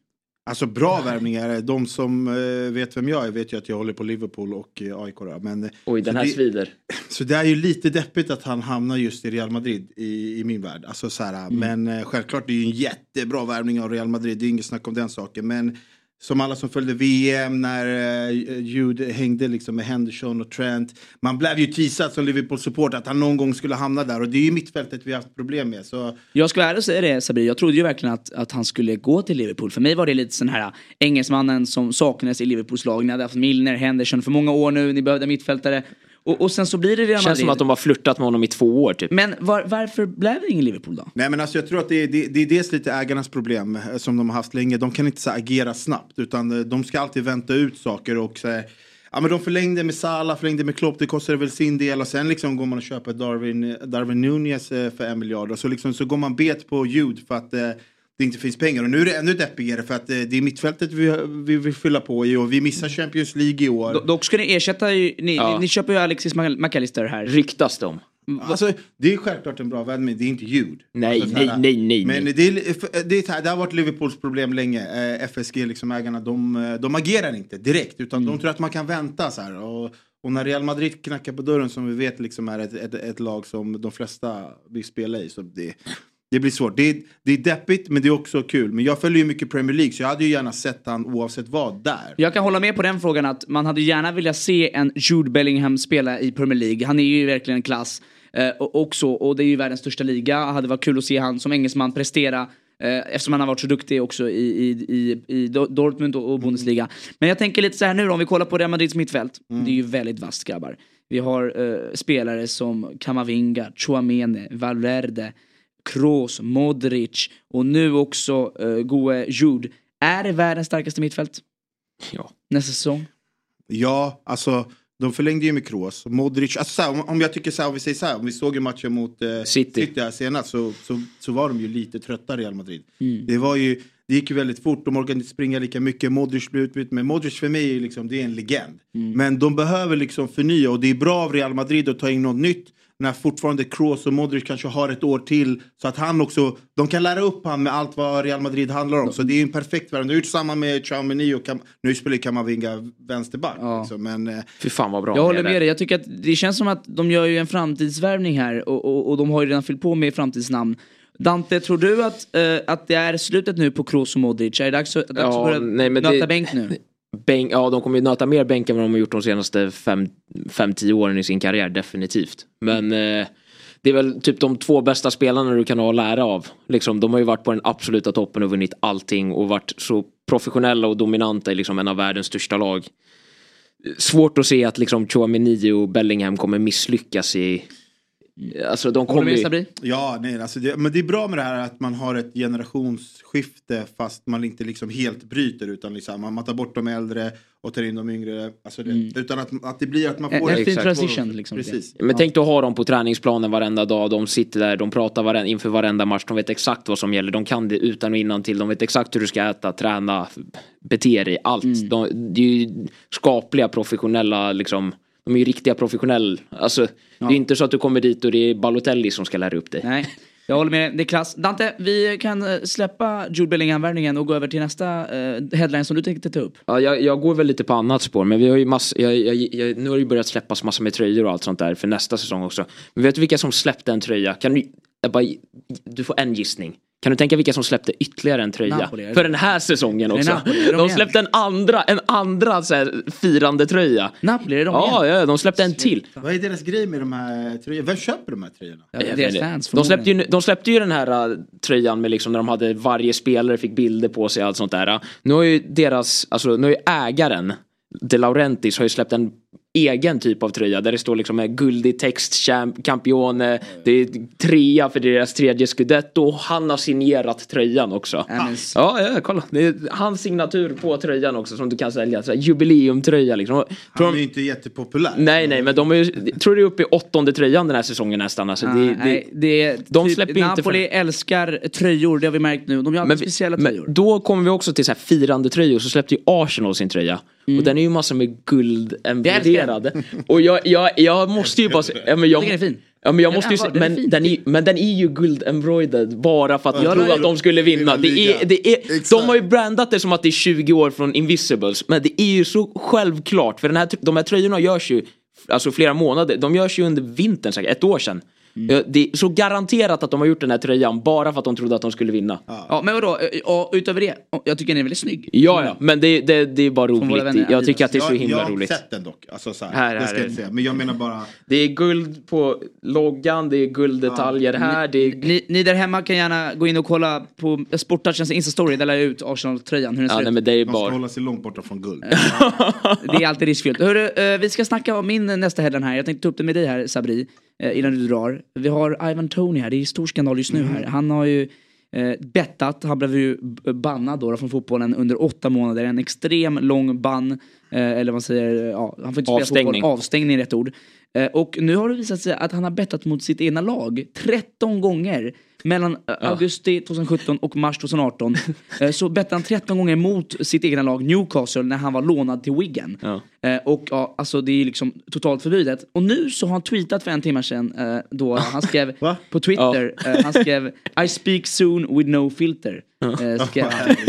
Speaker 4: Alltså bra värvningar. De som eh, vet vem jag är vet ju att jag håller på Liverpool och eh, AIK. Men, eh,
Speaker 5: Oj, den här
Speaker 4: det-
Speaker 5: svider.
Speaker 4: Så det är ju lite deppigt att han hamnar just i Real Madrid i, i min värld. Alltså, så här, Men eh, självklart det är ju en jättebra värvning av Real Madrid. Det är inget snack om den saken. Men som alla som följde VM när eh, Jude hängde liksom med Henderson och Trent. Man blev ju teasad som Liverpool-support att han någon gång skulle hamna där. Och det är ju mittfältet vi har haft problem med. Så
Speaker 3: Jag ska vara ärlig och säga det Sabri, jag trodde ju verkligen att, att han skulle gå till Liverpool. För mig var det lite sån här äh, engelsmannen som saknades i Liverpools lag. Ni hade haft Milner, Henderson för många år nu, ni behövde mittfältare. Och, och sen så blir det Real
Speaker 5: Känns
Speaker 3: Madrid.
Speaker 5: som att de har flörtat med honom i två år typ.
Speaker 3: Men var, varför blev det ingen Liverpool då?
Speaker 4: Nej men alltså jag tror att det är, det, det är dels lite ägarnas problem eh, som de har haft länge. De kan inte så här, agera snabbt utan eh, de ska alltid vänta ut saker och så här, Ja men de förlängde med Salah, förlängde med Klopp, det kostade väl sin del och sen liksom går man och köper Darwin, Darwin Nunez eh, för en miljard och så liksom så går man bet på ljud för att eh, det inte finns pengar. Och nu är det ännu deppigare för att eh, det är mittfältet vi, vi vill fylla på i och vi missar Champions League i år.
Speaker 3: Do- Dock ska ni ersätta ju, ni,
Speaker 5: Ja.
Speaker 3: ni, ni köper ju Alexis McAllister här.
Speaker 5: Ryktas de?
Speaker 4: Alltså, det är självklart en bra vän men det är inte ljud.
Speaker 5: Nej,
Speaker 4: alltså,
Speaker 5: nej, nej, nej,
Speaker 4: Men det, är, för- det, är, det har varit Liverpools problem länge. Eh, FSG, liksom ägarna, de, eh, de agerar inte direkt utan
Speaker 5: Mm.
Speaker 4: de tror att man kan vänta så här. Och, och när Real Madrid knackar på dörren som vi vet liksom är ett, ett, ett lag som de flesta vill spela i. Så det, det blir svårt. Det är, det är deppigt men det är också kul. Men jag följer ju mycket Premier League så jag hade ju gärna sett han oavsett vad där.
Speaker 3: Jag kan hålla med på den frågan att man hade gärna velat se en Jude Bellingham spela i Premier League. Han är ju verkligen en klass. Eh, och, också, och det är ju världens största liga. hade varit kul att se han som engelsman prestera. Eh, eftersom han har varit så duktig också i, i, i, i Do- Dortmund och, Bundesliga. Men jag tänker lite så här nu då, om vi kollar på Real Madrids mittfält. Det är ju väldigt vasst grabbar. Vi har eh, spelare som Kamavinga, Chouamene, Valverde, Kroos, Modric och nu också uh, Goe Jude. Är det världens starkaste mittfält
Speaker 5: Ja.
Speaker 3: nästa säsong?
Speaker 4: Ja, alltså de förlängde ju med Kroos. Modric, alltså, här, om, om jag tycker så här, om vi säger så här, om vi såg ju matchen mot eh,
Speaker 5: City.
Speaker 4: här senast så, så, så var de ju lite trötta Real Madrid. Det var ju, det gick ju väldigt fort, de orkade inte springa lika mycket, Modric blev utbytt, men Modric för mig är liksom, det är en legend. Men de behöver liksom förnya och det är bra av Real Madrid att ta in något nytt när fortfarande Kroos och Modric kanske har ett år till så att han också, de kan lära upp han med allt vad Real Madrid handlar om. Så det är en perfekt värld. De har gjort samma med Chouameni och Cam- nu spelar Kamavinga vänsterback.
Speaker 3: Ja.
Speaker 4: Liksom, men eh,
Speaker 5: Fy fan vad bra
Speaker 3: Jag håller med dig. Jag tycker att det känns som att de gör ju en framtidsvärvning här och, och, och de har ju redan fyllt på med framtidsnamn. Dante, tror du att, eh, att det är slutet nu på Kroos och Modric? Är det dags, att- dags
Speaker 5: Ja,
Speaker 3: att börja
Speaker 5: nej,
Speaker 3: nöta
Speaker 5: det-
Speaker 3: bänk nu?
Speaker 5: Bänk, ja, de kommer ju nöta mer bänk än vad de har gjort de senaste 5-10 åren i sin karriär, definitivt. Men eh, det är väl typ de två bästa spelarna du kan ha att lära av. Liksom, de har ju varit på den absoluta toppen och vunnit allting och varit så professionella och dominanta i liksom en av världens största lag. Svårt att se att liksom Chouamini och Bellingham kommer misslyckas i, Alltså de kommer ju...
Speaker 3: Sabri?
Speaker 4: Ja, nej, alltså det, men det är bra med det här att man har ett generationsskifte fast man inte liksom helt bryter utan liksom, man, tar bort de äldre och tar in de yngre. Alltså det, Utan att, att det blir att man får...
Speaker 3: en fin transition, liksom.
Speaker 4: Precis.
Speaker 5: Men tänk dig att ha dem på träningsplanen varenda dag. De sitter där, de pratar varen, inför varenda match. De vet exakt vad som gäller. De kan det utan och innan till. De vet exakt hur du ska äta, träna, bete dig, allt.
Speaker 3: Mm.
Speaker 5: De, det är ju skapliga professionella liksom. De är ju riktiga professionella. Alltså, det är inte så att du kommer dit och det är Balotelli som ska lära upp dig.
Speaker 3: Nej, jag håller med. Det är klass. Dante, vi kan eh, släppa Jude Bellingham-värvningen och gå över till nästa eh, headline som du tänkte ta upp.
Speaker 5: Ja, jag, jag går väl lite på annat spår, men vi har ju mass, jag, jag, nu har det ju börjat släppas massor med tröjor och allt sånt där för nästa säsong också. Men vet du vilka som släppte en tröja? Kan du, bara, du får en gissning. Kan du tänka vilka som släppte ytterligare en tröja?
Speaker 3: Napoli,
Speaker 5: för den här säsongen också.
Speaker 3: Napoli? De
Speaker 5: de släppte en andra, en andra så här, firande tröja.
Speaker 3: Napoli, är de
Speaker 5: Ja,
Speaker 3: igen?
Speaker 5: ja, de släppte en till.
Speaker 4: Vad är deras grej med de här tröjorna? Vem köper de här tröjorna?
Speaker 3: Ja, deras fans
Speaker 5: de, släppte ju, de släppte ju den här uh, tröjan med liksom när de hade varje spelare fick bilder på sig och allt sånt där. Nu har ju deras, alltså nu har ju ägaren De Laurentiis har ju släppt en egen typ av tröja där det står liksom med guldig text, campione, det är trea för deras tredje scudetto och han har signerat tröjan också.
Speaker 3: Ja, men-
Speaker 5: Ja, ja, kolla. Det är hans signatur på tröjan också som du kan sälja. Så här, jubileumtröja liksom. Tror
Speaker 4: Han är ju inte jättepopulär.
Speaker 5: Nej, nej, men de är ju, tror det är uppe i åttonde tröjan den här säsongen nästan. Alltså, det,
Speaker 3: Ah,
Speaker 5: det,
Speaker 3: nej, det är
Speaker 5: de
Speaker 3: typ,
Speaker 5: släpper ju inte
Speaker 3: Napoli älskar tröjor, det har vi märkt nu. De gör
Speaker 5: men,
Speaker 3: speciella
Speaker 5: men
Speaker 3: tröjor.
Speaker 5: då kommer vi också till så här firande tröjor så släppte ju Arsenal sin tröja. Och den är ju massor med guld embroderad. Och jag, jag, jag måste ju bara säga, ja, men jag,
Speaker 3: Jag den är fin.
Speaker 5: Ja, men jag
Speaker 3: Den
Speaker 5: måste ju
Speaker 3: är
Speaker 5: men den, är, men den är ju guld embroidered bara för att de trodde
Speaker 4: är-
Speaker 5: att de skulle vinna. Det är, det är, de har ju brandat det som att det är 20 år från Invisibles. Men det är ju så självklart. För den här, de här tröjorna görs ju alltså flera månader. De görs ju under vintern, säkert, ett år sedan.
Speaker 3: Mm.
Speaker 5: Ja, Det är så garanterat att de har gjort den här tröjan bara för att de trodde att de skulle vinna. Ja,
Speaker 3: Ja, men vadå, eh, och utöver det, jag tycker den är väldigt snygg.
Speaker 5: ja, men det, det, det är bara roligt.
Speaker 3: vänner
Speaker 5: Jag tycker att det är så
Speaker 4: jag, jag
Speaker 5: himla
Speaker 4: har
Speaker 5: roligt.
Speaker 4: sett den dock. Alltså, så här,
Speaker 5: Här,
Speaker 4: det
Speaker 5: här
Speaker 4: ska jag inte säga. Men jag menar bara...
Speaker 5: Det är guld på loggan, det är gulddetaljer här, det är...
Speaker 3: Ni, ni där hemma kan gärna gå in och kolla på Sporttouchens Insta-story, där la jag ut Arsenal-tröjan, hur den ser
Speaker 5: Ja,
Speaker 3: ut.
Speaker 5: nej, men det är
Speaker 4: Man ska
Speaker 5: bara...
Speaker 4: hålla sig långt borta från guld.
Speaker 3: Det är alltid riskfyllt. Hörru, eh, vi ska snacka om min nästa headline här. Jag tänkte ta upp det med dig här Sabri, eh, innan du drar. Vi har Ivan Tony här, det är stor skandal just nu här. Han har ju eh, bettat, han blev ju bannad då, från fotbollen under åtta månader. En extrem lång ban, eh, eller vad man säger, ja, han får inte spela
Speaker 5: Avstängning.
Speaker 3: fotboll. Avstängning är rätt ord. Eh, och nu har det visat sig att han har bettat mot sitt egna lag 13 gånger. Mellan eh, augusti 2017 och mars 2018 eh, så bettade han 13 gånger mot sitt egna lag Newcastle när han var lånad till Wigan.
Speaker 5: Ja.
Speaker 3: Och ja, alltså det är liksom totalt förbjudet. Och nu så har han tweetat för en timme sedan då han skrev på Twitter, eh, han skrev I speak soon with no filter. Skrev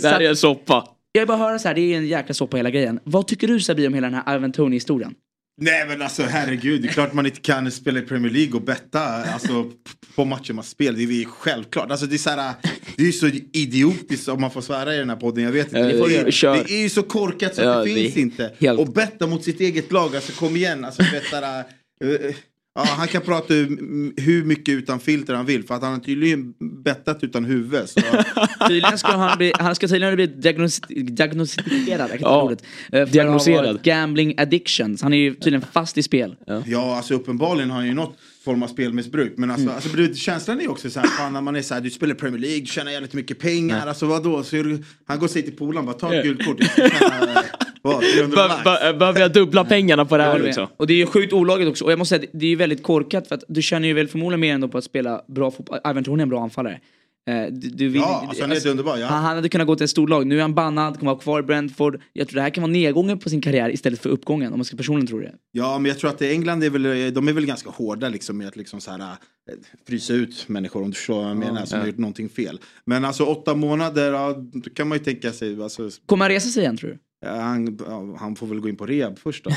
Speaker 5: Det här är en soppa.
Speaker 3: jag vill bara höra så här, det är en jäkla soppa hela grejen. Vad tycker du Sabi om hela den här Ivan Tony historien?
Speaker 4: Nej men alltså herregud, det är klart man inte kan spela i Premier League och betta alltså, på matcher man spelar. Det är ju självklart. Alltså, det, är så här, det är ju så idiotiskt om man får svära i den här podden. Jag vet inte.
Speaker 5: Eh,
Speaker 4: Det,
Speaker 5: kör.
Speaker 4: det är ju så korkat så
Speaker 5: Ja,
Speaker 4: det,
Speaker 5: det
Speaker 4: finns
Speaker 5: är
Speaker 4: inte.
Speaker 5: helt-
Speaker 4: Och betta mot sitt eget lag, alltså kom igen. Alltså, du Ja, han kan prata hur, mycket utan filter han vill för att han har tydligen bettat utan huvud. Så,
Speaker 3: Tydligen ska han bli, han ska tydligen bli diagnos, diagnostiserad,
Speaker 5: Ja,
Speaker 3: ordet. eh, gambling addictions. Han är ju tydligen fast i spel.
Speaker 4: Ja, alltså uppenbarligen har han ju något form av spelmissbruk. Men alltså, alltså du, känslan är ju också så här, fan när man är så här, du spelar Premier League, du tjänar jävligt mycket pengar. Alltså vadå? Så är du, han går säger till polaren, bara ta ett gult kort. jag ska tjäna, Vad? 300 lax?
Speaker 5: Be- be- Behöver jag dubbla pengarna på det här liksom?
Speaker 3: Och det är ju sjukt olagligt också. Och jag måste säga, det är ju väldigt korkat för att du känner ju väl förmodligen mer ändå på att spela bra fotboll. Ivan Tony är en bra anfallare. Eh, Du, du vill,
Speaker 4: Ja, alltså, han är underbar, ja.
Speaker 3: han, han hade kunnat gå till ett storlag. Nu är han bannad, kommer vara kvar i Brentford. Jag tror det här kan vara nedgången på sin karriär istället för uppgången, om man ska personligen tro det.
Speaker 4: Ja, men jag tror att England är väl, de är väl ganska hårda liksom med att liksom så här, äh, frysa ut människor om du förstår vad jag menar, som har gjort någonting fel. Men alltså åtta månader, ja, då kan man ju tänka sig, alltså,
Speaker 3: Kommer han resa sig igen tror du?
Speaker 4: ja, han, ja, han får väl gå in på rehab först då.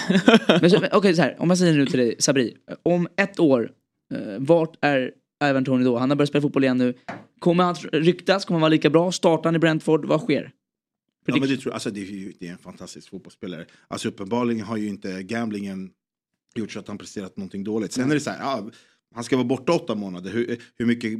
Speaker 3: Okej, så här, om jag säger nu till dig, Sabri. Om ett år, eh, vart är Ivan Tony då? Han har börjat spela fotboll igen nu. Kommer han ryktas? Kommer han vara lika bra? Startar han i Brentford? Vad sker?
Speaker 4: Ja, men det, tror, alltså, det, är ju, det är en fantastisk fotbollsspelare. Alltså uppenbarligen har ju inte gamblingen gjort så att han presterat någonting dåligt. Sen är det så här, ja, han ska vara borta åtta månader. Hur, hur mycket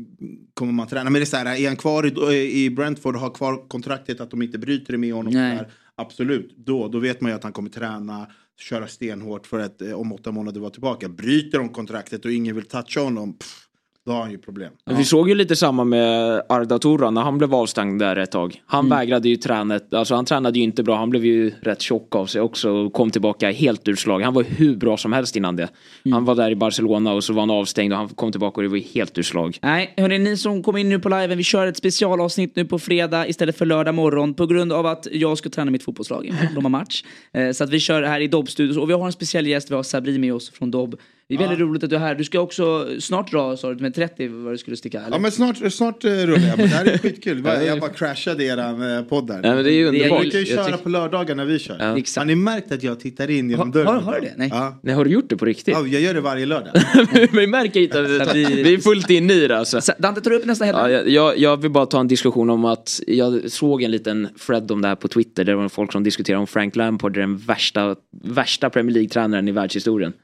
Speaker 4: kommer man träna? Men det är så här, är han kvar i, i Brentford och har kvar kontraktet att de inte bryter det med honom? Där, absolut, då, då vet man ju att han kommer träna, köra stenhårt för att eh, om åtta månader vara tillbaka. Bryter de kontraktet och ingen vill toucha honom, pff, då har han ju problem.
Speaker 5: Men Vi såg ju lite samma med Arda Turan när han blev avstängd där ett tag. Han
Speaker 3: Mm.
Speaker 5: vägrade ju träna, alltså han tränade ju inte bra. Han blev ju rätt tjock av sig också och kom tillbaka helt ur slag. Han var hur bra som helst innan det.
Speaker 3: Mm.
Speaker 5: Han var där i Barcelona och så var han avstängd och han kom tillbaka och det var helt ur slag.
Speaker 3: Nej, hörni, ni som kommer in nu på liven, vi kör ett specialavsnitt nu på fredag istället för lördag morgon på grund av att jag ska träna mitt fotbollslag de har match. Eh, Så att vi kör här i Dobb-studios och vi har en speciell gäst, vi har Sabri med oss från Dobb. Det är väldigt roligt att du är här. Du ska också snart dra, sa du, med 30 vad du skulle sticka? Eller?
Speaker 4: Ja men snart, snart eh, rullar jag. Men det här är skitkul. Jag bara crashade eran eh, podd där.
Speaker 5: Nej, men det är ju
Speaker 3: Det är-
Speaker 4: Jag
Speaker 5: underbart.
Speaker 4: brukar ju köra
Speaker 5: tyck-
Speaker 4: på lördagar när vi kör.
Speaker 5: Ja.
Speaker 3: Exakt.
Speaker 4: Har ni märkt att jag tittar in genom dörren?
Speaker 3: har- har du det? Nej.
Speaker 4: Ja.
Speaker 5: Nej, har du gjort det på riktigt?
Speaker 4: ja, jag gör det varje lördag.
Speaker 5: Vi märker inte att vi,
Speaker 3: vi-
Speaker 5: vi är fullt inne i det alltså.
Speaker 3: Så, Dante, tar du upp nästa
Speaker 5: Ja,
Speaker 3: helg?
Speaker 5: jag, jag, jag vill bara ta en diskussion om att jag såg en liten thread om det här på Twitter. Där det var folk som diskuterade om Frank Lampard är den värsta, värsta Premier League-tränaren i världshistorien.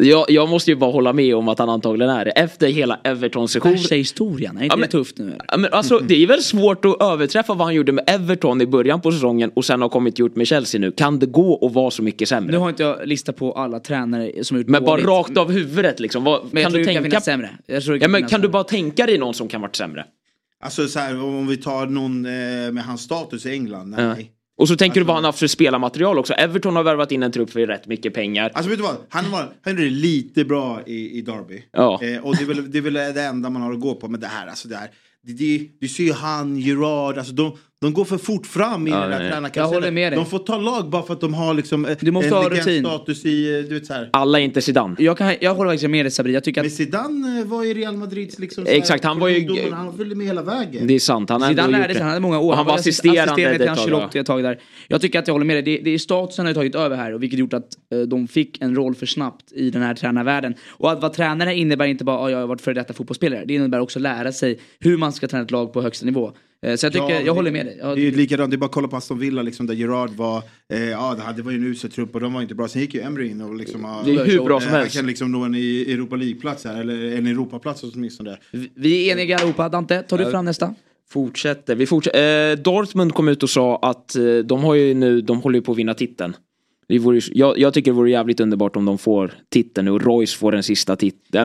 Speaker 5: Jag, jag måste ju bara hålla med om att han antagligen är det. Efter hela Everton-sessionen.
Speaker 3: Värsta historien, är inte
Speaker 5: Ja, men-
Speaker 3: det tufft nu?
Speaker 5: Ja, men alltså, det är väl svårt att överträffa vad han gjorde med Everton i början på säsongen och sen har kommit gjort med Chelsea nu. Kan det gå att vara så mycket sämre?
Speaker 3: Nu har inte jag listat på alla tränare som har gjort
Speaker 5: men bara rakt av huvudet liksom. Vad,
Speaker 3: Men jag
Speaker 5: kan
Speaker 3: tror
Speaker 5: du
Speaker 3: det kan
Speaker 5: tänka...
Speaker 3: finnas sämre. Jag tror det
Speaker 5: Ja,
Speaker 3: kan
Speaker 5: men kan du
Speaker 3: sämre.
Speaker 5: bara tänka dig någon som kan varit sämre?
Speaker 4: Alltså så här, om vi tar någon eh, med hans status i England. Nej.
Speaker 5: Ja. Och så tänker du vad han har haft för spelarmaterial också. Everton har värvat in en trupp för rätt mycket pengar.
Speaker 4: Alltså vet du vad? Han, var, han gjorde det lite bra i, i Derby.
Speaker 5: Ja.
Speaker 4: Eh, och det är, väl, det är väl det enda man har att gå på. Men det här, alltså det här. Det, det, du ser ju han, Gerard, alltså de, de går för fort fram i
Speaker 5: Ja,
Speaker 4: den där
Speaker 5: nej.
Speaker 4: tränarkarusellen.
Speaker 3: Jag håller med dig.
Speaker 4: De får ta lag bara för att de har liksom eh,
Speaker 3: Du måste
Speaker 4: en
Speaker 3: ha rutin.
Speaker 4: legendstatus i, eh, du vet så här.
Speaker 5: Alla är inte Zidane.
Speaker 3: Jag, kan, jag håller faktiskt med dig Sabri, jag tycker
Speaker 4: Men
Speaker 3: att
Speaker 4: Zidane eh, var i Real Madrids liksom
Speaker 5: Exakt, han var ju-
Speaker 4: Han följde med hela vägen.
Speaker 5: Det är sant. Han
Speaker 3: Zidane lärde sig,
Speaker 5: det.
Speaker 3: han hade många år.
Speaker 5: Och han var assisterande
Speaker 3: assisterande till
Speaker 5: ett tag,
Speaker 3: Ancelotti ett tag där. Jag tycker att jag håller med dig, det, det är statusen har ju tagit över här och vilket gjort att de fick en roll för snabbt i den här tränarvärlden. Och att vara tränare innebär inte bara att jag har varit före detta fotbollsspelare, det innebär också att lära sig hur man ska träna ett lag på högsta nivå. Eh, Så jag tycker,
Speaker 4: Ja,
Speaker 3: jag håller med dig. Jag,
Speaker 4: Det är ju likadant, det är bara att kolla på Aston Villa liksom, där Gerard var, eh, ja det hade- det var ju en usel trupp och de var inte bra. Sen gick ju Emery in och liksom...
Speaker 5: Det är hur bra som
Speaker 4: eh,
Speaker 5: helst.
Speaker 4: kan liksom nå en i Europa League-plats här, eller en Europaplats åtminstone.
Speaker 3: vi är eniga allihopa. Dante, tar du fram nästa?
Speaker 5: Fortsätter. Vi fortsätter. Eh, Dortmund kom ut och sa att eh, de har ju nu, de håller ju på att vinna titeln. Det vore, jag, jag tycker det vore jävligt underbart om de får titeln nu och Royce får den sista titeln.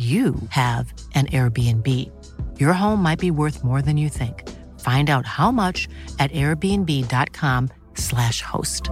Speaker 1: you have an Airbnb. Your home might be worth more than you think. Find out how much at airbnb.com/slash host.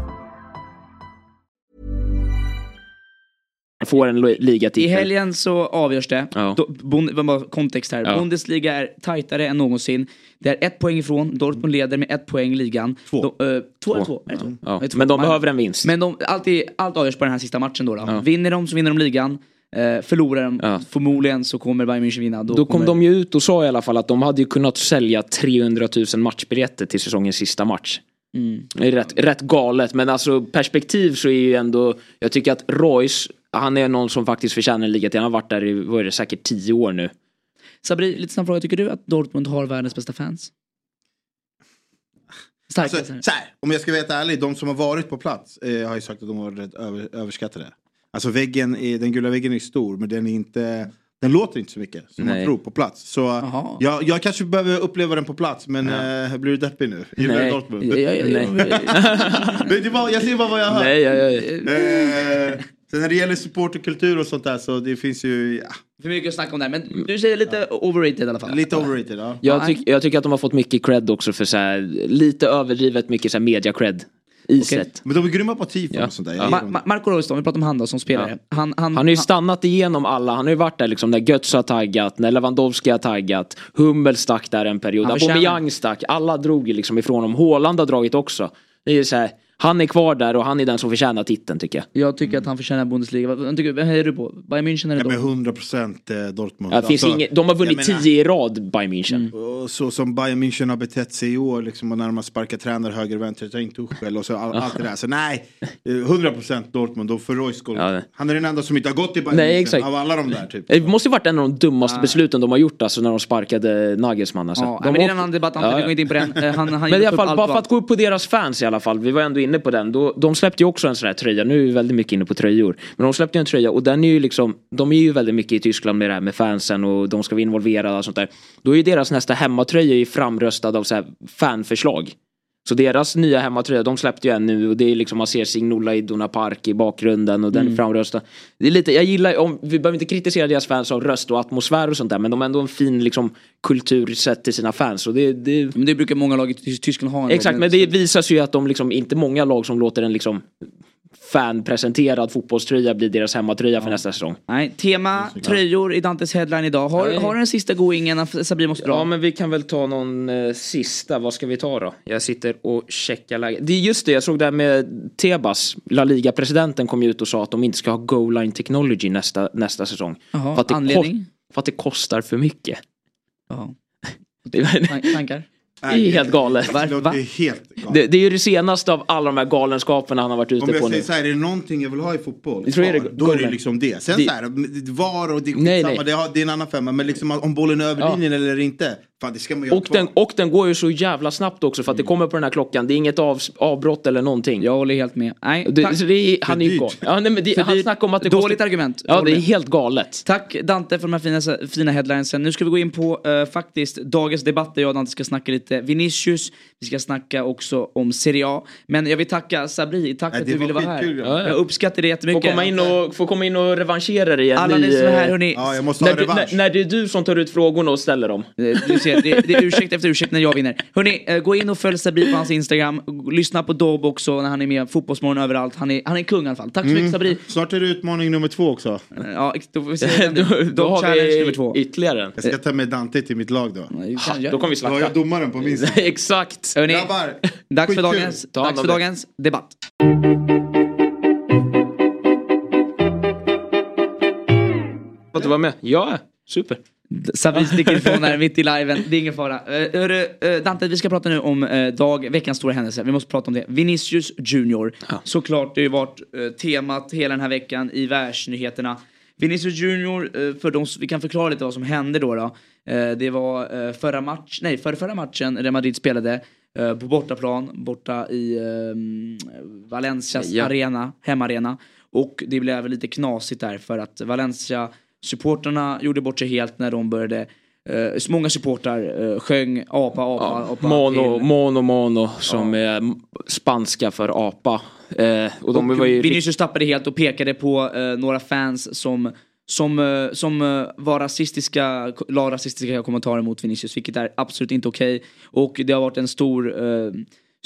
Speaker 5: Får en li-
Speaker 3: I
Speaker 5: ligatitel.
Speaker 3: helgen så avgörs det.
Speaker 5: Ja.
Speaker 3: Då, bon, kontext här.
Speaker 5: Ja.
Speaker 3: Bundesliga är tajtare än någonsin. Det är ett poäng ifrån. Dortmund leder med ett poäng i ligan.
Speaker 4: Två.
Speaker 3: De, eh, två, två? Två?
Speaker 5: Ja.
Speaker 3: Två.
Speaker 5: Men de behöver en vinst.
Speaker 3: Men de, allt, är, allt avgörs på den här sista matchen då. då. Vinner de så vinner de ligan. Eh, förlorar de,
Speaker 5: Ja.
Speaker 3: förmodligen så kommer Bayern München vinna. Då,
Speaker 5: Då kom
Speaker 3: kommer,
Speaker 5: de ju ut och sa i alla fall att de hade ju kunnat sälja 300 000 matchbiljetter till säsongens sista match.
Speaker 3: Mm.
Speaker 5: Det är rätt, rätt galet men alltså perspektiv så är ju ändå Jag tycker att Royce Han är någon som faktiskt förtjänar en ligatitel. Han har varit där i, vad är det, säkert 10 år nu.
Speaker 3: Sabri, lite snabb fråga. Tycker du att Dortmund har världens bästa fans? Starka.
Speaker 4: Alltså, så här, om jag ska vara helt ärlig, de som har varit på plats eh, har ju sagt att de var rätt över, överskattade. Alltså väggen, är, den gula väggen är stor men den är inte den låter inte så mycket som man
Speaker 5: Nej.
Speaker 4: tror på plats. Så jag, jag kanske behöver uppleva den på plats men eh, blir du deppig nu? Gillar du
Speaker 5: Nej.
Speaker 4: Dortmund?
Speaker 3: Ja, ja, ja,
Speaker 5: Nej.
Speaker 4: Men det var, jag säger bara vad jag har hört.
Speaker 5: Nej, jag, jag,
Speaker 4: Eh, sen när det gäller supporterkultur och sånt där så det finns ju ja,
Speaker 3: För mycket att snacka om där. Men du säger lite overrated i alla fall.
Speaker 4: lite overrated. Ja.
Speaker 5: jag,
Speaker 3: Ja,
Speaker 5: tyck, jag tycker att de har fått mycket cred också för så här, lite överdrivet mycket så här media cred. Iset.
Speaker 4: Men de är grymma på tifon
Speaker 5: Ja.
Speaker 4: och sånt där.
Speaker 5: Ja.
Speaker 3: Ma-. Ma- Marco då, vi pratar om han då som spelare. Han, han,
Speaker 5: Han har ju stannat igenom alla, han har ju varit där liksom när Götze har taggat, när Lewandowski har taggat, Hummel stack där en period,
Speaker 3: Han
Speaker 5: Aubameyang stack, alla drog ju liksom ifrån honom, Haaland har dragit också. Det är så här, han är kvar där och han är den som förtjänar titeln tycker jag.
Speaker 3: Jag tycker att han förtjänar Bundesliga. Vad, vad tycker, vem hejar du på? Bayern München eller
Speaker 4: Ja,
Speaker 3: då?
Speaker 4: men 100% eh, Dortmund.
Speaker 5: Ja, finns
Speaker 4: Alltså,
Speaker 5: inget, de har vunnit
Speaker 4: jag menar-
Speaker 5: tio i rad, Bayern München.
Speaker 4: Och så som Bayern München har betett sig i år, liksom, och när de har sparkat tränare höger och vänster, tänk Tuchel och så all, allt det där. Så nej, eh, 100% Dortmund och för Royce.
Speaker 5: Ja,
Speaker 4: Han är den enda som inte har gått i Bayern
Speaker 5: Nej,
Speaker 4: München
Speaker 5: exakt.
Speaker 4: av alla de där. Typ.
Speaker 5: Det måste ju varit en av de dummaste besluten de har gjort alltså när de sparkade Nagelsmann. Alltså.
Speaker 3: Ja,
Speaker 5: de
Speaker 3: men det är en annan debatt,
Speaker 5: Ja,
Speaker 3: Ante, vi
Speaker 5: ja.
Speaker 3: går inte in på den. Eh, Han, han
Speaker 5: Men i alla fall, bara för att gå upp på deras fans i alla fall, vi var ändå inne på den. Då, de släppte ju också en sån här tröja, nu är vi väldigt mycket inne på tröjor. Men de släppte ju en tröja och den är ju liksom, de är ju väldigt mycket i Tyskland med det här med fansen och de ska vara involverade och sånt där. Då är ju deras nästa hemmatröja framröstad av så här fanförslag. Så deras nya hemmatröja, de släppte ju en nu och det är liksom man ser Signola i Dona Park i bakgrunden och den
Speaker 3: Mm.
Speaker 5: framröstad. Det är lite, jag gillar, om, vi behöver inte kritisera deras fans av röst och atmosfär och sånt där men de har ändå en fin liksom kultur sett till sina fans och det, det
Speaker 3: Men det brukar många lag i Tys- Tyskland ha.
Speaker 5: Exakt, men det visar sig ju att de liksom, inte många lag som låter en liksom fanpresenterad fotbollströja bli deras hemmatröja för nästa säsong.
Speaker 3: Nej, tema tröjor i Dantes headline idag. Har,
Speaker 5: Nej.
Speaker 3: har du en sista going innan Sabri måste dra?
Speaker 5: Ja men vi kan väl ta någon eh, sista, vad ska vi ta då? Jag sitter och checkar läget. Det är just det, jag såg där med Tebas, La Liga-presidenten kom ju ut och sa att de inte ska ha goal line technology nästa, nästa säsong.
Speaker 3: Jaha,
Speaker 5: för, att det
Speaker 3: anledning?
Speaker 5: för att det kostar för mycket.
Speaker 3: Jaha.
Speaker 5: Det, Det är helt galet.
Speaker 4: Det låter helt galet.
Speaker 5: Det, det är ju det senaste av alla de här galenskaperna han har varit
Speaker 4: Om
Speaker 5: ute
Speaker 4: jag
Speaker 5: på nu.
Speaker 4: säger så här, är det någonting jag vill ha i fotboll?
Speaker 5: Jag tror det är det-
Speaker 4: då är det liksom det. Sen
Speaker 5: Det-
Speaker 4: så här, VAR och det är
Speaker 5: Nej, nej.
Speaker 4: det, har, det är en annan femma. Men liksom om bollen är över
Speaker 5: Ja.
Speaker 4: linjen eller inte. Fan det ska man ju ha
Speaker 5: Och den, och den går ju så jävla snabbt också för att det kommer på den här klockan. Det är inget av, avbrott eller någonting.
Speaker 3: Jag håller helt med. Nej,
Speaker 5: Det,
Speaker 3: tack.
Speaker 5: det han är ju. Ja, nej, men det, han
Speaker 3: dyrt.
Speaker 5: snackar om att det
Speaker 3: Dåligt
Speaker 5: kostar...
Speaker 3: argument.
Speaker 5: Ja, det är helt galet.
Speaker 3: Tack Dante för de här fina, fina headlinesen. Nu ska vi gå in på eh, faktiskt dagens debatt där jag och Dante ska snacka lite Vinicius. Vi ska snacka också om Serie A. Men jag vill tacka Sabri, tack
Speaker 4: Nej,
Speaker 3: att du ville vara här.
Speaker 4: skitkul,
Speaker 5: Ja, ja.
Speaker 3: Jag uppskattar det jättemycket.
Speaker 5: komma in och, får komma in och revanschera dig. en
Speaker 3: Alla ni som är här
Speaker 5: eh,
Speaker 3: hörni.
Speaker 4: Ja, jag måste ha
Speaker 5: när, du,
Speaker 4: revansch.
Speaker 5: när, när det är du som tar ut frågorna och ställer dem.
Speaker 3: Ser, det, det är ursäkt efter ursäkt när jag vinner. Hörni, eh, gå in och följ Sabri på hans Instagram. Lyssna på Dob också när han är med. Fotbollsmorgon överallt. Han är, han är kung i alla fall. Tack så mycket Sabri.
Speaker 4: Snart är det utmaning nummer två också.
Speaker 3: Eh, Ja, då får vi se.
Speaker 5: då, har vi
Speaker 3: nummer två.
Speaker 5: ytterligare en.
Speaker 4: Jag ska ta med Dante till mitt lag då.
Speaker 5: Ha,
Speaker 3: göra
Speaker 5: Då kommer vi
Speaker 4: Då har jag
Speaker 5: slakta.
Speaker 4: domaren på min sida.
Speaker 5: Exakt.
Speaker 3: Hörni,
Speaker 4: Grabbar,
Speaker 3: dags för dagens, dags för dagens debatt.
Speaker 5: Att du var med? Ja, super.
Speaker 3: Sabri sticker ifrån här mitt i liven, det är ingen fara. Uh, Dante, vi ska prata nu om eh, dag, veckans stora händelse. Vi måste prata om det. Vinicius Junior. Såklart, det har ju varit temat hela den här veckan i världsnyheterna. Vinicius Junior, för de, vi kan förklara lite vad som hände då. då. Det var förra match, nej, förra, förra matchen Real Madrid spelade på bortaplan, borta i ehm, Valencias
Speaker 5: Ja.
Speaker 3: arena, hemarena. Och det blev lite knasigt där för att Valencia supporterna gjorde bort sig helt när de började eh, så många supportrar eh, sjöng apa, apa,
Speaker 5: Ja,
Speaker 3: apa.
Speaker 5: mono,
Speaker 3: till-
Speaker 5: mono, mono som är m- spanska för apa. Eh, och de
Speaker 3: och
Speaker 5: var ju...
Speaker 3: Vinicius tappade helt och pekade på eh, några fans som som, eh, som eh, var rasistiska, la rasistiska kommentarer mot Vinicius, vilket är absolut inte okej. Och det har varit en stor eh,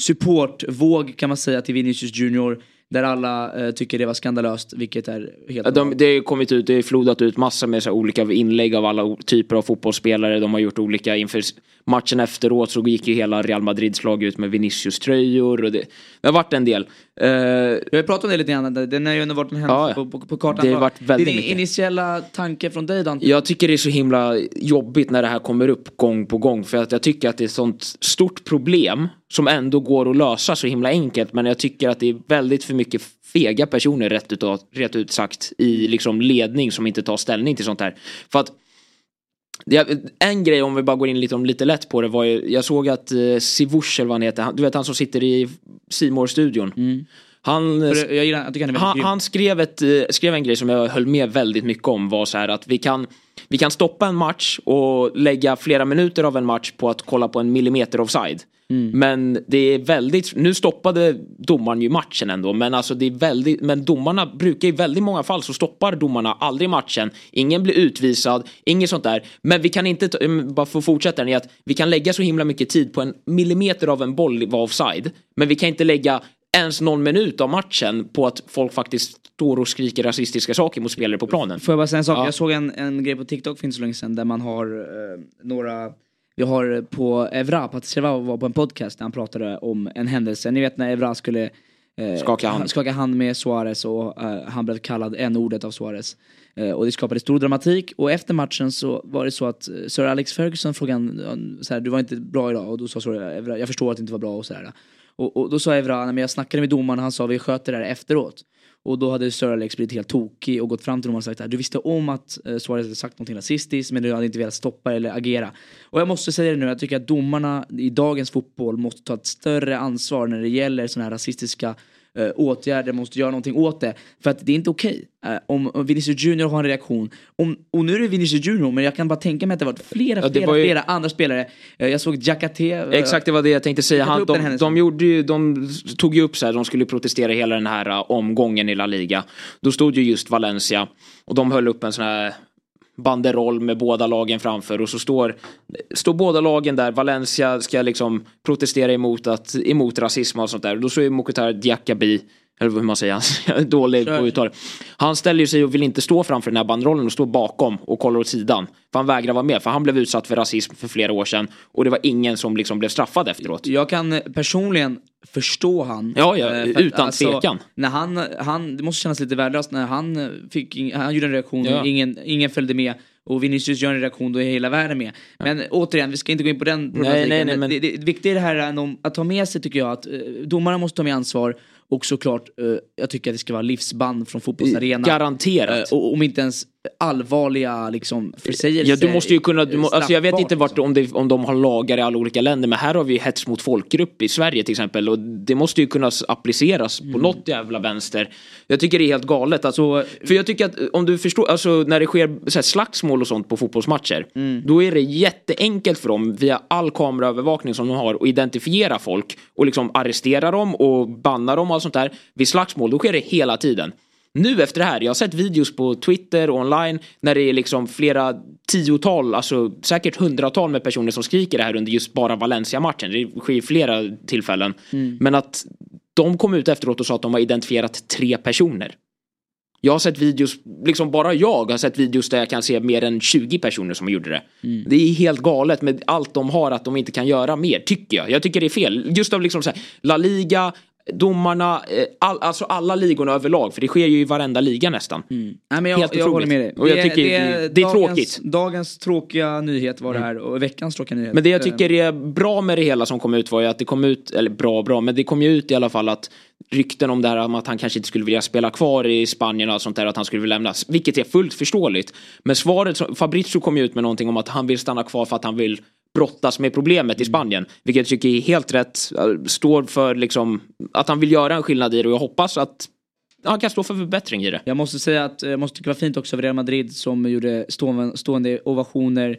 Speaker 3: supportvåg kan man säga till Vinicius Junior, där alla eh, tycker det var skandalöst, vilket är helt
Speaker 5: Ja, De, det har kommit ut, det har flodat ut massor med så olika inlägg av alla typer av fotbollsspelare. De har gjort olika, inför matchen efteråt så gick ju hela Real Madrids lag ut med Vinicius-tröjor och det, det har varit en del. Eh,
Speaker 3: Vi har pratat om det lite grann, den har ju ändå varit en händelse
Speaker 5: Ja,
Speaker 3: på, på, på kartan.
Speaker 5: Det har varit väldigt
Speaker 3: Din
Speaker 5: mycket.
Speaker 3: initiala tanke från dig Dante?
Speaker 5: Jag tycker det är så himla jobbigt när det här kommer upp gång på gång för att jag tycker att det är ett sånt stort problem som ändå går att lösa så himla enkelt men jag tycker att det är väldigt för mycket fega personer rätt ut, rätt ut sagt i liksom ledning som inte tar ställning till sånt här. För att det, en grej om vi bara går in lite, om lite lätt på det var ju, jag såg att eh, Sivush eller vad han heter, han, du vet han som sitter i simor studion Han,
Speaker 3: För jag, gillar, jag tycker han
Speaker 5: han, han skrev, ett, eh, skrev en grej som jag höll med väldigt mycket om var så här att vi kan, vi kan stoppa en match och lägga flera minuter av en match på att kolla på en millimeter offside. Men det är väldigt, nu stoppade domaren ju matchen ändå men alltså det är väldigt, men domarna brukar i väldigt många fall så stoppar domarna aldrig matchen. Ingen blir utvisad, inget sånt där. Men vi kan inte, mm, bara för att fortsätta den, att vi kan lägga så himla mycket tid på en millimeter av en boll var offside. Men vi kan inte lägga ens någon minut av matchen på att folk faktiskt står och skriker rasistiska saker mot spelare på planen.
Speaker 3: Får jag bara säga en sak?
Speaker 5: Ja.
Speaker 3: Jag såg en, en grej på TikTok för inte så länge sedan där man har eh, några vi har på Evra, Patrice Evra var på en podcast där han pratade om en händelse. Ni vet när Evra skulle eh,
Speaker 5: Skaka hand.
Speaker 3: skaka hand med Suarez och eh, han blev kallad n-ordet av Suarez. Eh, och det skapade stor dramatik och efter matchen så var det så att eh, Sir Alex Ferguson frågade han, så här, du var inte bra idag och då sa Sir Evra, jag förstår att det inte var bra och sådär. Och, och då sa Evra, men jag snackade med domaren och han sa vi sköter det här efteråt. Och då hade Sir Alex blivit helt tokig och gått fram till domaren och sagt att du visste om att eh, Suarez hade sagt någonting rasistiskt men du hade inte velat stoppa eller agera. Och jag måste säga det nu, jag tycker att domarna i dagens fotboll måste ta ett större ansvar när det gäller sådana här rasistiska eh, åtgärder, måste göra någonting åt det. För att det är inte okej. Eh, om Vinicius Junior har en reaktion, om, och nu är det Vinicius Junior men jag kan bara tänka mig att det varit flera,
Speaker 5: Ja, det
Speaker 3: flera,
Speaker 5: var ju-
Speaker 3: flera andra spelare. Eh, jag såg Jacate. eh,
Speaker 5: Exakt, det var det jag tänkte säga. Han, de, de, gjorde ju, de tog ju upp så här, de skulle protestera hela den här uh, omgången i La Liga. Då stod ju just Valencia och de höll upp en sån här banderoll med båda lagen framför och så står, står båda lagen där. Valencia ska liksom protestera emot, att, emot rasism och sånt där. Då står ju Mokhtar Diakabi eller hur man säger, jag är dålig på det. Han ställer sig och vill inte stå framför den här banderollen och står bakom och kollar åt sidan. För han vägrar vara med, för han blev utsatt för rasism för flera år sedan. Och det var ingen som liksom blev straffad efteråt.
Speaker 3: Jag kan personligen förstå han.
Speaker 5: Ja, ja,
Speaker 3: Eh, för att,
Speaker 5: utan tvekan.
Speaker 3: När han, han, det måste kännas lite värdelöst när han fick, han gjorde en reaktion
Speaker 5: Ja.
Speaker 3: ingen, ingen följde med. Och Vinicius gör en reaktion, då är hela världen med. Men återigen, vi ska inte gå in på den problematiken.
Speaker 5: nej, nej, men-
Speaker 3: det, det, det viktiga i det här är att ta med sig tycker jag att eh, domarna måste ta med ansvar. Och såklart, eh, jag tycker att det ska vara livsband från fotbollsarena.
Speaker 5: Garanterat.
Speaker 3: Eh, och om inte ens allvarliga liksom förseelser.
Speaker 5: Ja, du måste ju kunna, du må, alltså jag vet inte vart,
Speaker 3: liksom.
Speaker 5: om, det, om de har lagar i alla olika länder, men här har vi hets mot folkgrupp i Sverige till exempel och det måste ju kunna appliceras på
Speaker 3: Mm.
Speaker 5: något jävla vänster. Jag tycker det är helt galet. Alltså, för jag tycker att eh, om du förstår, alltså när det sker så här, slagsmål och sånt på fotbollsmatcher,
Speaker 3: Mm.
Speaker 5: då är det jätteenkelt för dem via all kameraövervakning som de har att identifiera folk och liksom arrestera dem och banna dem och allt sånt där. Vid slagsmål, då sker det hela tiden. Nu efter det här, jag har sett videos på Twitter och online när det är liksom flera tiotal, alltså säkert hundratal med personer som skriker det här under just bara Valencia-matchen. Det sker i flera tillfällen. Men att de kom ut efteråt och sa att de har identifierat tre personer. Jag har sett videos, liksom bara jag har sett videos där jag kan se mer än 20 personer som gjorde det. Det är helt galet med allt de har att de inte kan göra mer, tycker jag. Jag tycker det är fel. Just av liksom så här, La Liga, domarna, eh, all, alltså alla ligorna överlag. För det sker ju i varenda liga nästan.
Speaker 3: Nej, men jag,
Speaker 5: Helt
Speaker 3: jag håller med dig.
Speaker 5: Och jag tycker det- det är
Speaker 3: dagens,
Speaker 5: tråkigt.
Speaker 3: Dagens tråkiga nyhet var det här och veckans tråkiga nyhet.
Speaker 5: Men det jag
Speaker 3: Eh,
Speaker 5: tycker är bra med det hela som kom ut var ju att det kom ut, eller bra bra, men det kom ju ut i alla fall att rykten om det här om att han kanske inte skulle vilja spela kvar i Spanien och allt sånt där, att han skulle vilja lämnas, vilket är fullt förståeligt. Men svaret, Fabrizio kom ju ut med någonting om att han vill stanna kvar för att han vill brottas med problemet i Spanien, vilket jag tycker är helt rätt, äh, står för liksom att han vill göra en skillnad i det och jag hoppas att han kan stå för förbättring i det.
Speaker 3: Jag måste säga att jag måste tycka det var fint också av Real Madrid som gjorde stående, ovationer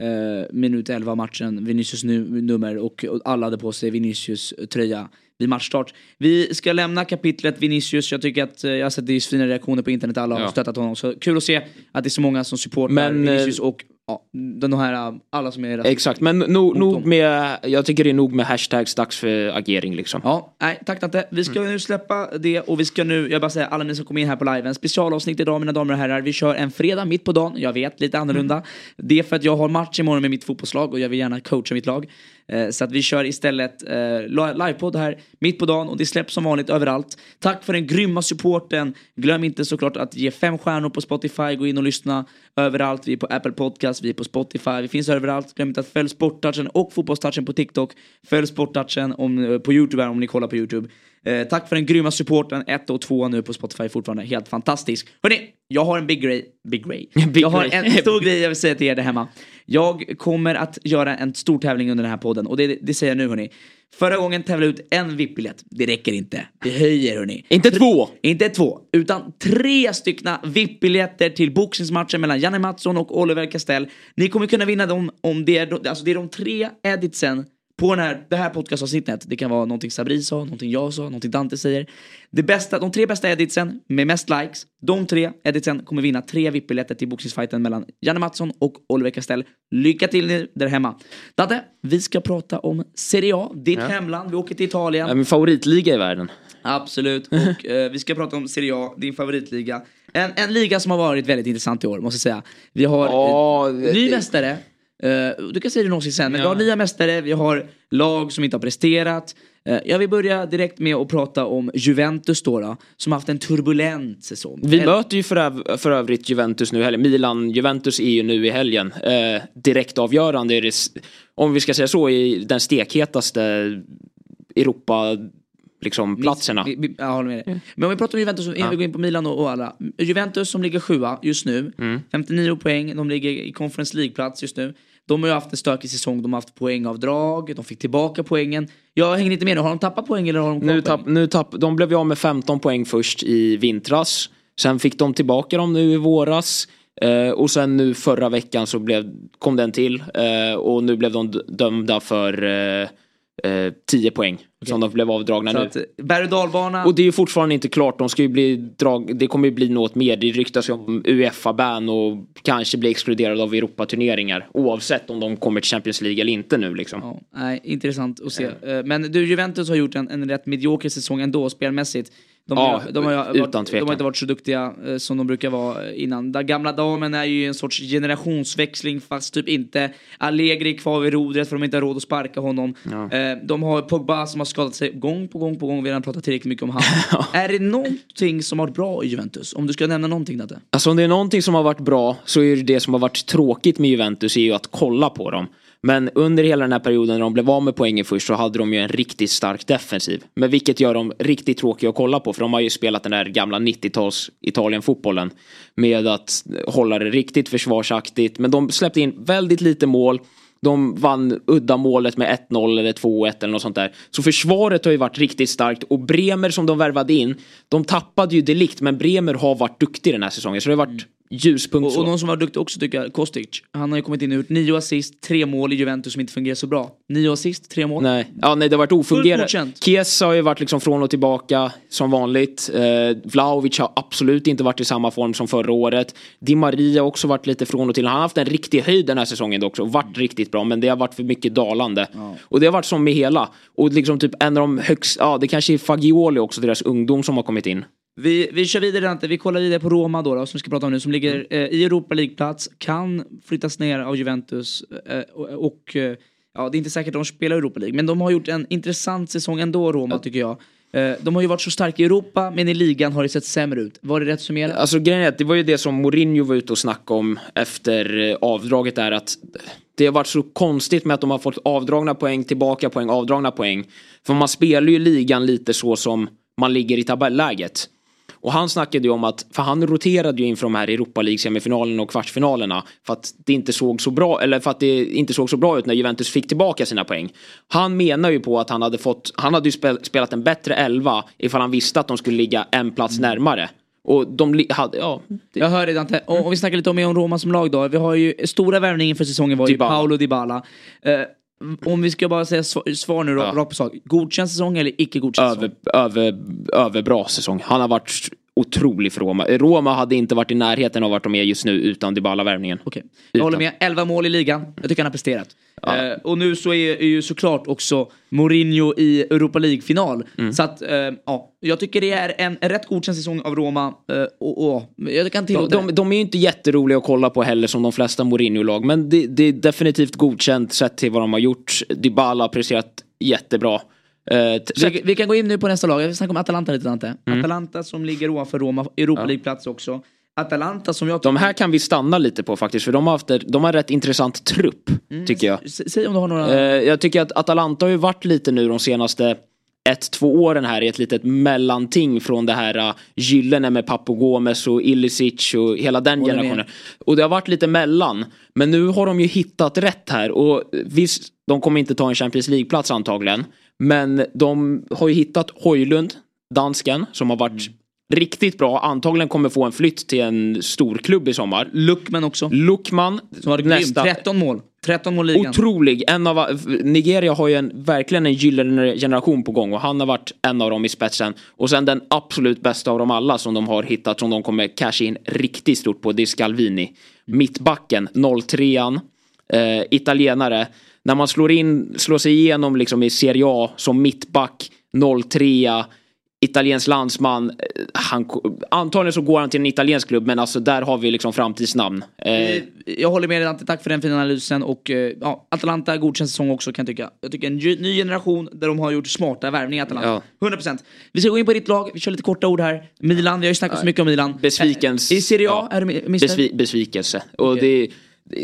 Speaker 3: eh, minut 11 av matchen, Vinicius nu, nummer och, alla hade på sig Vinicius tröja vid matchstart. Vi ska lämna kapitlet Vinicius, jag tycker att eh, jag har sett det är fina reaktioner på internet, alla har
Speaker 5: Ja.
Speaker 3: stöttat honom. Så kul att se att det är så många som supportar
Speaker 5: Men, eh,
Speaker 3: Vinicius och ja, de här, alla som är rasister.
Speaker 5: Exakt, men no, nog med, jag tycker det är nog med hashtags dags för agering liksom.
Speaker 3: Ja, nej, tack Tante. Vi ska nu släppa det och vi ska nu, jag bara säga alla ni som kommer in här på live, en specialavsnitt idag mina damer och herrar. Vi kör en fredag mitt på dagen, jag vet, lite annorlunda. Det är för att jag har match imorgon med mitt fotbollslag och jag vill gärna coacha mitt lag. Eh, Så att vi kör istället eh, livepodd här mitt på dagen och det släpps som vanligt överallt. Tack för den grymma supporten. Glöm inte såklart att ge fem stjärnor på Spotify, gå in och lyssna överallt. Vi är på Apple Podcast, vi är på Spotify, vi finns överallt. Glöm inte att följa Sporttouchen och Fotbollstouchen på TikTok. Följ Sporttouchen om, eh, på YouTube här, om ni kollar på YouTube. Eh, tack för den grymma supporten, 1 och 2 nu på Spotify fortfarande, helt fantastisk. Hörni, jag har en big grej, big grej.
Speaker 5: Big
Speaker 3: jag har en stor grej jag vill säga till er där hemma. Jag kommer att göra en stor tävling under den här podden och det, det säger jag nu hörni. Förra gången tävlade ut en VIP-biljett. Det räcker inte. Vi höjer hörni.
Speaker 5: Inte två!
Speaker 3: Inte två, utan tre styckna VIP-biljetter till boxningsmatchen mellan Janne Mattsson och Oliver Castell. Ni kommer kunna vinna dem om det är, alltså det är de tre editsen på den här, det här podcastavsnittet. Det kan vara någonting Sabri sa, någonting jag sa, någonting Dante säger. Det bästa, de tre bästa editsen med mest likes, de tre editsen kommer vinna tre VIP-biljetter till boxningsfighten mellan Janne Mattsson och Oliver Castell. Lycka till ni där hemma. Dante, vi ska prata om Serie A, ditt hemland. Vi åker till Italien.
Speaker 5: Ja, Min favoritliga i världen.
Speaker 3: Absolut, och eh, vi ska prata om Serie A, din favoritliga. En, en liga som har varit väldigt intressant i år, måste jag säga. Vi har
Speaker 5: Ja, det-
Speaker 3: ny mästare. Eh, du kan säga det någonsin sen, men vi har nya mästare, vi har lag som inte har presterat. Eh, jag vill börja direkt med att prata om Juventus då, då som har haft en turbulent säsong.
Speaker 5: Vi möter ju för, öv- för övrigt Juventus nu i helgen. Milan-Juventus är ju nu i helgen. Eh, direkt avgörande är det, om vi ska säga så, i den stekhetaste Europa liksom, platserna.
Speaker 3: Vi, vi, jag håller med dig. Men om vi pratar om Juventus, innan vi går in på Milan och, och alla. Juventus som ligger sjua just nu.
Speaker 5: Mm.
Speaker 3: 59 poäng, de ligger i Conference League-plats just nu. De har ju haft en stökig säsong, de har haft poängavdrag, de fick tillbaka poängen. Jag hänger inte med nu, har de tappat poäng eller har de
Speaker 5: Nu
Speaker 3: poäng?
Speaker 5: tapp, nu tapp, de blev ju av med 15 poäng först i vintras. Sen fick de tillbaka dem nu i våras. Eh, och sen nu förra veckan så blev, kom den till. Eh, och nu blev de dömda för eh, eh, 10 poäng. Som de blev avdragna
Speaker 3: Så
Speaker 5: nu.
Speaker 3: att, eh, berg och dalbana.
Speaker 5: Och det är ju fortfarande inte klart. De ska ju bli drag, det kommer ju bli något mer. Det ryktas ju om Uefa-ban och kanske bli exkluderade av Europaturneringar. Oavsett om de kommer till Champions League eller inte nu liksom.
Speaker 3: Ja, nej, intressant att se. Eh, Men du, Juventus har gjort en, en rätt medioker säsong ändå spelmässigt. De,
Speaker 5: Ja,
Speaker 3: har- de, har, varit,
Speaker 5: utan
Speaker 3: de har
Speaker 5: tvekan.
Speaker 3: inte varit så duktiga eh, som de brukar vara innan. Den gamla damen är ju en sorts generationsväxling fast typ inte. Allegri är kvar vid rodret för de inte har råd att sparka honom. Eh, De har Pogba som har skadat sig gång på gång på gång. Vi har redan pratat tillräckligt mycket om han. Är det någonting som har varit bra i Juventus? Om du ska nämna någonting Natte?
Speaker 5: Alltså om det är någonting som har varit bra så är det det som har varit tråkigt med Juventus är ju att kolla på dem. Men under hela den här perioden när de blev av med poängen först så hade de ju en riktigt stark defensiv. Men vilket gör dem riktigt tråkiga att kolla på för de har ju spelat den där gamla 90-tals Italien-fotbollen. Med att hålla det riktigt försvarsaktigt. Men de släppte in väldigt lite mål. De vann uddamålet med 1-0 eller 2-1 eller något sånt där. Så försvaret har ju varit riktigt starkt och Bremer som de värvade in, de tappade ju delikt men Bremer har varit duktig den här säsongen så det har varit ljuspunkt
Speaker 3: Och,
Speaker 5: så.
Speaker 3: och någon som var duktig också tycker jag, Kostic. Han har ju kommit in och gjort nio assist, tre mål i Juventus som inte fungerar så bra. Nio assist, tre mål.
Speaker 5: Nej, ja, nej det har varit ofungerande. Chiesa har ju varit liksom från och tillbaka som vanligt. Eh, Vlahovic har absolut inte varit i samma form som förra året. Di Maria har också varit lite från och till. Han har haft en riktig höjd den här säsongen också och varit riktigt bra men det har varit för mycket dalande. Och det har varit som med hela. Och liksom typ en av de högst, ja det kanske är Fagioli också, deras ungdom som har kommit in.
Speaker 3: Vi, vi kör vidare Dante, vi kollar vidare på Roma då, då som vi ska prata om nu, som ligger eh, i Europa League-plats, kan flyttas ner av Juventus eh, och, och eh, ja, det är inte säkert att de spelar Europa League, men de har gjort en intressant säsong ändå Roma tycker jag. Eh, de har ju varit så starka i Europa, men i ligan har det sett sämre ut. Var det rätt summerat?
Speaker 5: Alltså grejen är att det var ju det som Mourinho var ute och snackade om efter eh, avdraget där att det har varit så konstigt med att de har fått avdragna poäng, tillbaka poäng, avdragna poäng. För man spelar ju ligan lite så som man ligger i tabelläget. Och han snackade ju om att, för han roterade ju inför de här Europa League semifinalerna och kvartsfinalerna för att det inte såg så bra, eller för att det inte såg så bra ut när Juventus fick tillbaka sina poäng. Han menar ju på att han hade fått, han hade ju spel, spelat en bättre elva ifall han visste att de skulle ligga en plats närmare. Och de hade, ja. Det,
Speaker 3: Jag hör det Dante. Och om vi snackar lite om, om Roma som lag då. Vi har ju stora värvningen för säsongen var ju
Speaker 5: Dybala.
Speaker 3: Paolo Dybala. Eh, om vi ska bara säga svar, svar nu
Speaker 5: Ja.
Speaker 3: rakt på sak. Godkänd säsong eller icke godkänd säsong?
Speaker 5: över, över, över bra säsong. Han har varit otrolig för Roma. Roma hade inte varit i närheten av vart de är just nu utan Dybala-värvningen.
Speaker 3: Okej. Jag
Speaker 5: Utan.
Speaker 3: håller med. 11 mål i ligan. Jag tycker han har presterat. Eh, och nu så är, är ju såklart också Mourinho i Europa League-final.
Speaker 5: Mm.
Speaker 3: Så att, eh, ja. Jag tycker det är en, rätt godkänd säsong av Roma. eh, och, och, jag kan
Speaker 5: De,
Speaker 3: tillåta
Speaker 5: de, de är ju inte jätteroliga att kolla på heller som de flesta Mourinho-lag. Men det, det är definitivt godkänt sett till vad de har gjort. Dybala har presterat jättebra. Sett-
Speaker 3: Vi, vi kan gå in nu på nästa lag. Jag vill snacka om Atalanta lite Dante.
Speaker 5: Mm.
Speaker 3: Atalanta som ligger ovanför Roma, Europa League-plats också. Atalanta som jag
Speaker 5: de här kan vi stanna lite på faktiskt för de har, haft, de har en rätt intressant trupp tycker jag.
Speaker 3: S- Säg om du har några...
Speaker 5: Eh, jag tycker att Atalanta har ju varit lite nu de senaste ett, två åren här i ett litet mellanting från det här uh, gyllene med Papo Gomes och Ilicic och hela den generationen. Och det har varit lite mellan. Men nu har de ju hittat rätt här och visst, de kommer inte ta en Champions League-plats antagligen. Men de har ju hittat Hojlund, dansken, som har varit riktigt bra. Antagligen kommer få en flytt till en stor klubb i sommar.
Speaker 3: Luckman också.
Speaker 5: Lukman,
Speaker 3: Som var grym. 13 mål. 13 mål ligan.
Speaker 5: Otrolig. En av, Nigeria har ju en, verkligen en gyllene generation på gång och han har varit en av dem i spetsen. Och sen den absolut bästa av dem alla som de har hittat som de kommer casha in riktigt stort på det är Scalvini. Mittbacken, 03an, eh, italienare. När man slår, in, slår sig igenom liksom i Serie A som mittback, 03 italiensk landsman. Eh, Han, antagligen så går han till en italiensk klubb men alltså där har vi liksom framtidsnamn. Eh,
Speaker 3: Jag håller med dig Dante, tack för den fina analysen och eh, ja, Atalanta, godkänd säsong också kan jag tycka. Jag tycker en ny generation där de har gjort smarta värvningar Atalanta. 100%. Vi ska gå in på ditt lag, vi kör lite korta ord här. Milan, vi har ju snackat så mycket om Milan.
Speaker 5: Besvikens.
Speaker 3: Eh, I Serie A, är du?
Speaker 5: Besvi, besvikelse. Och det,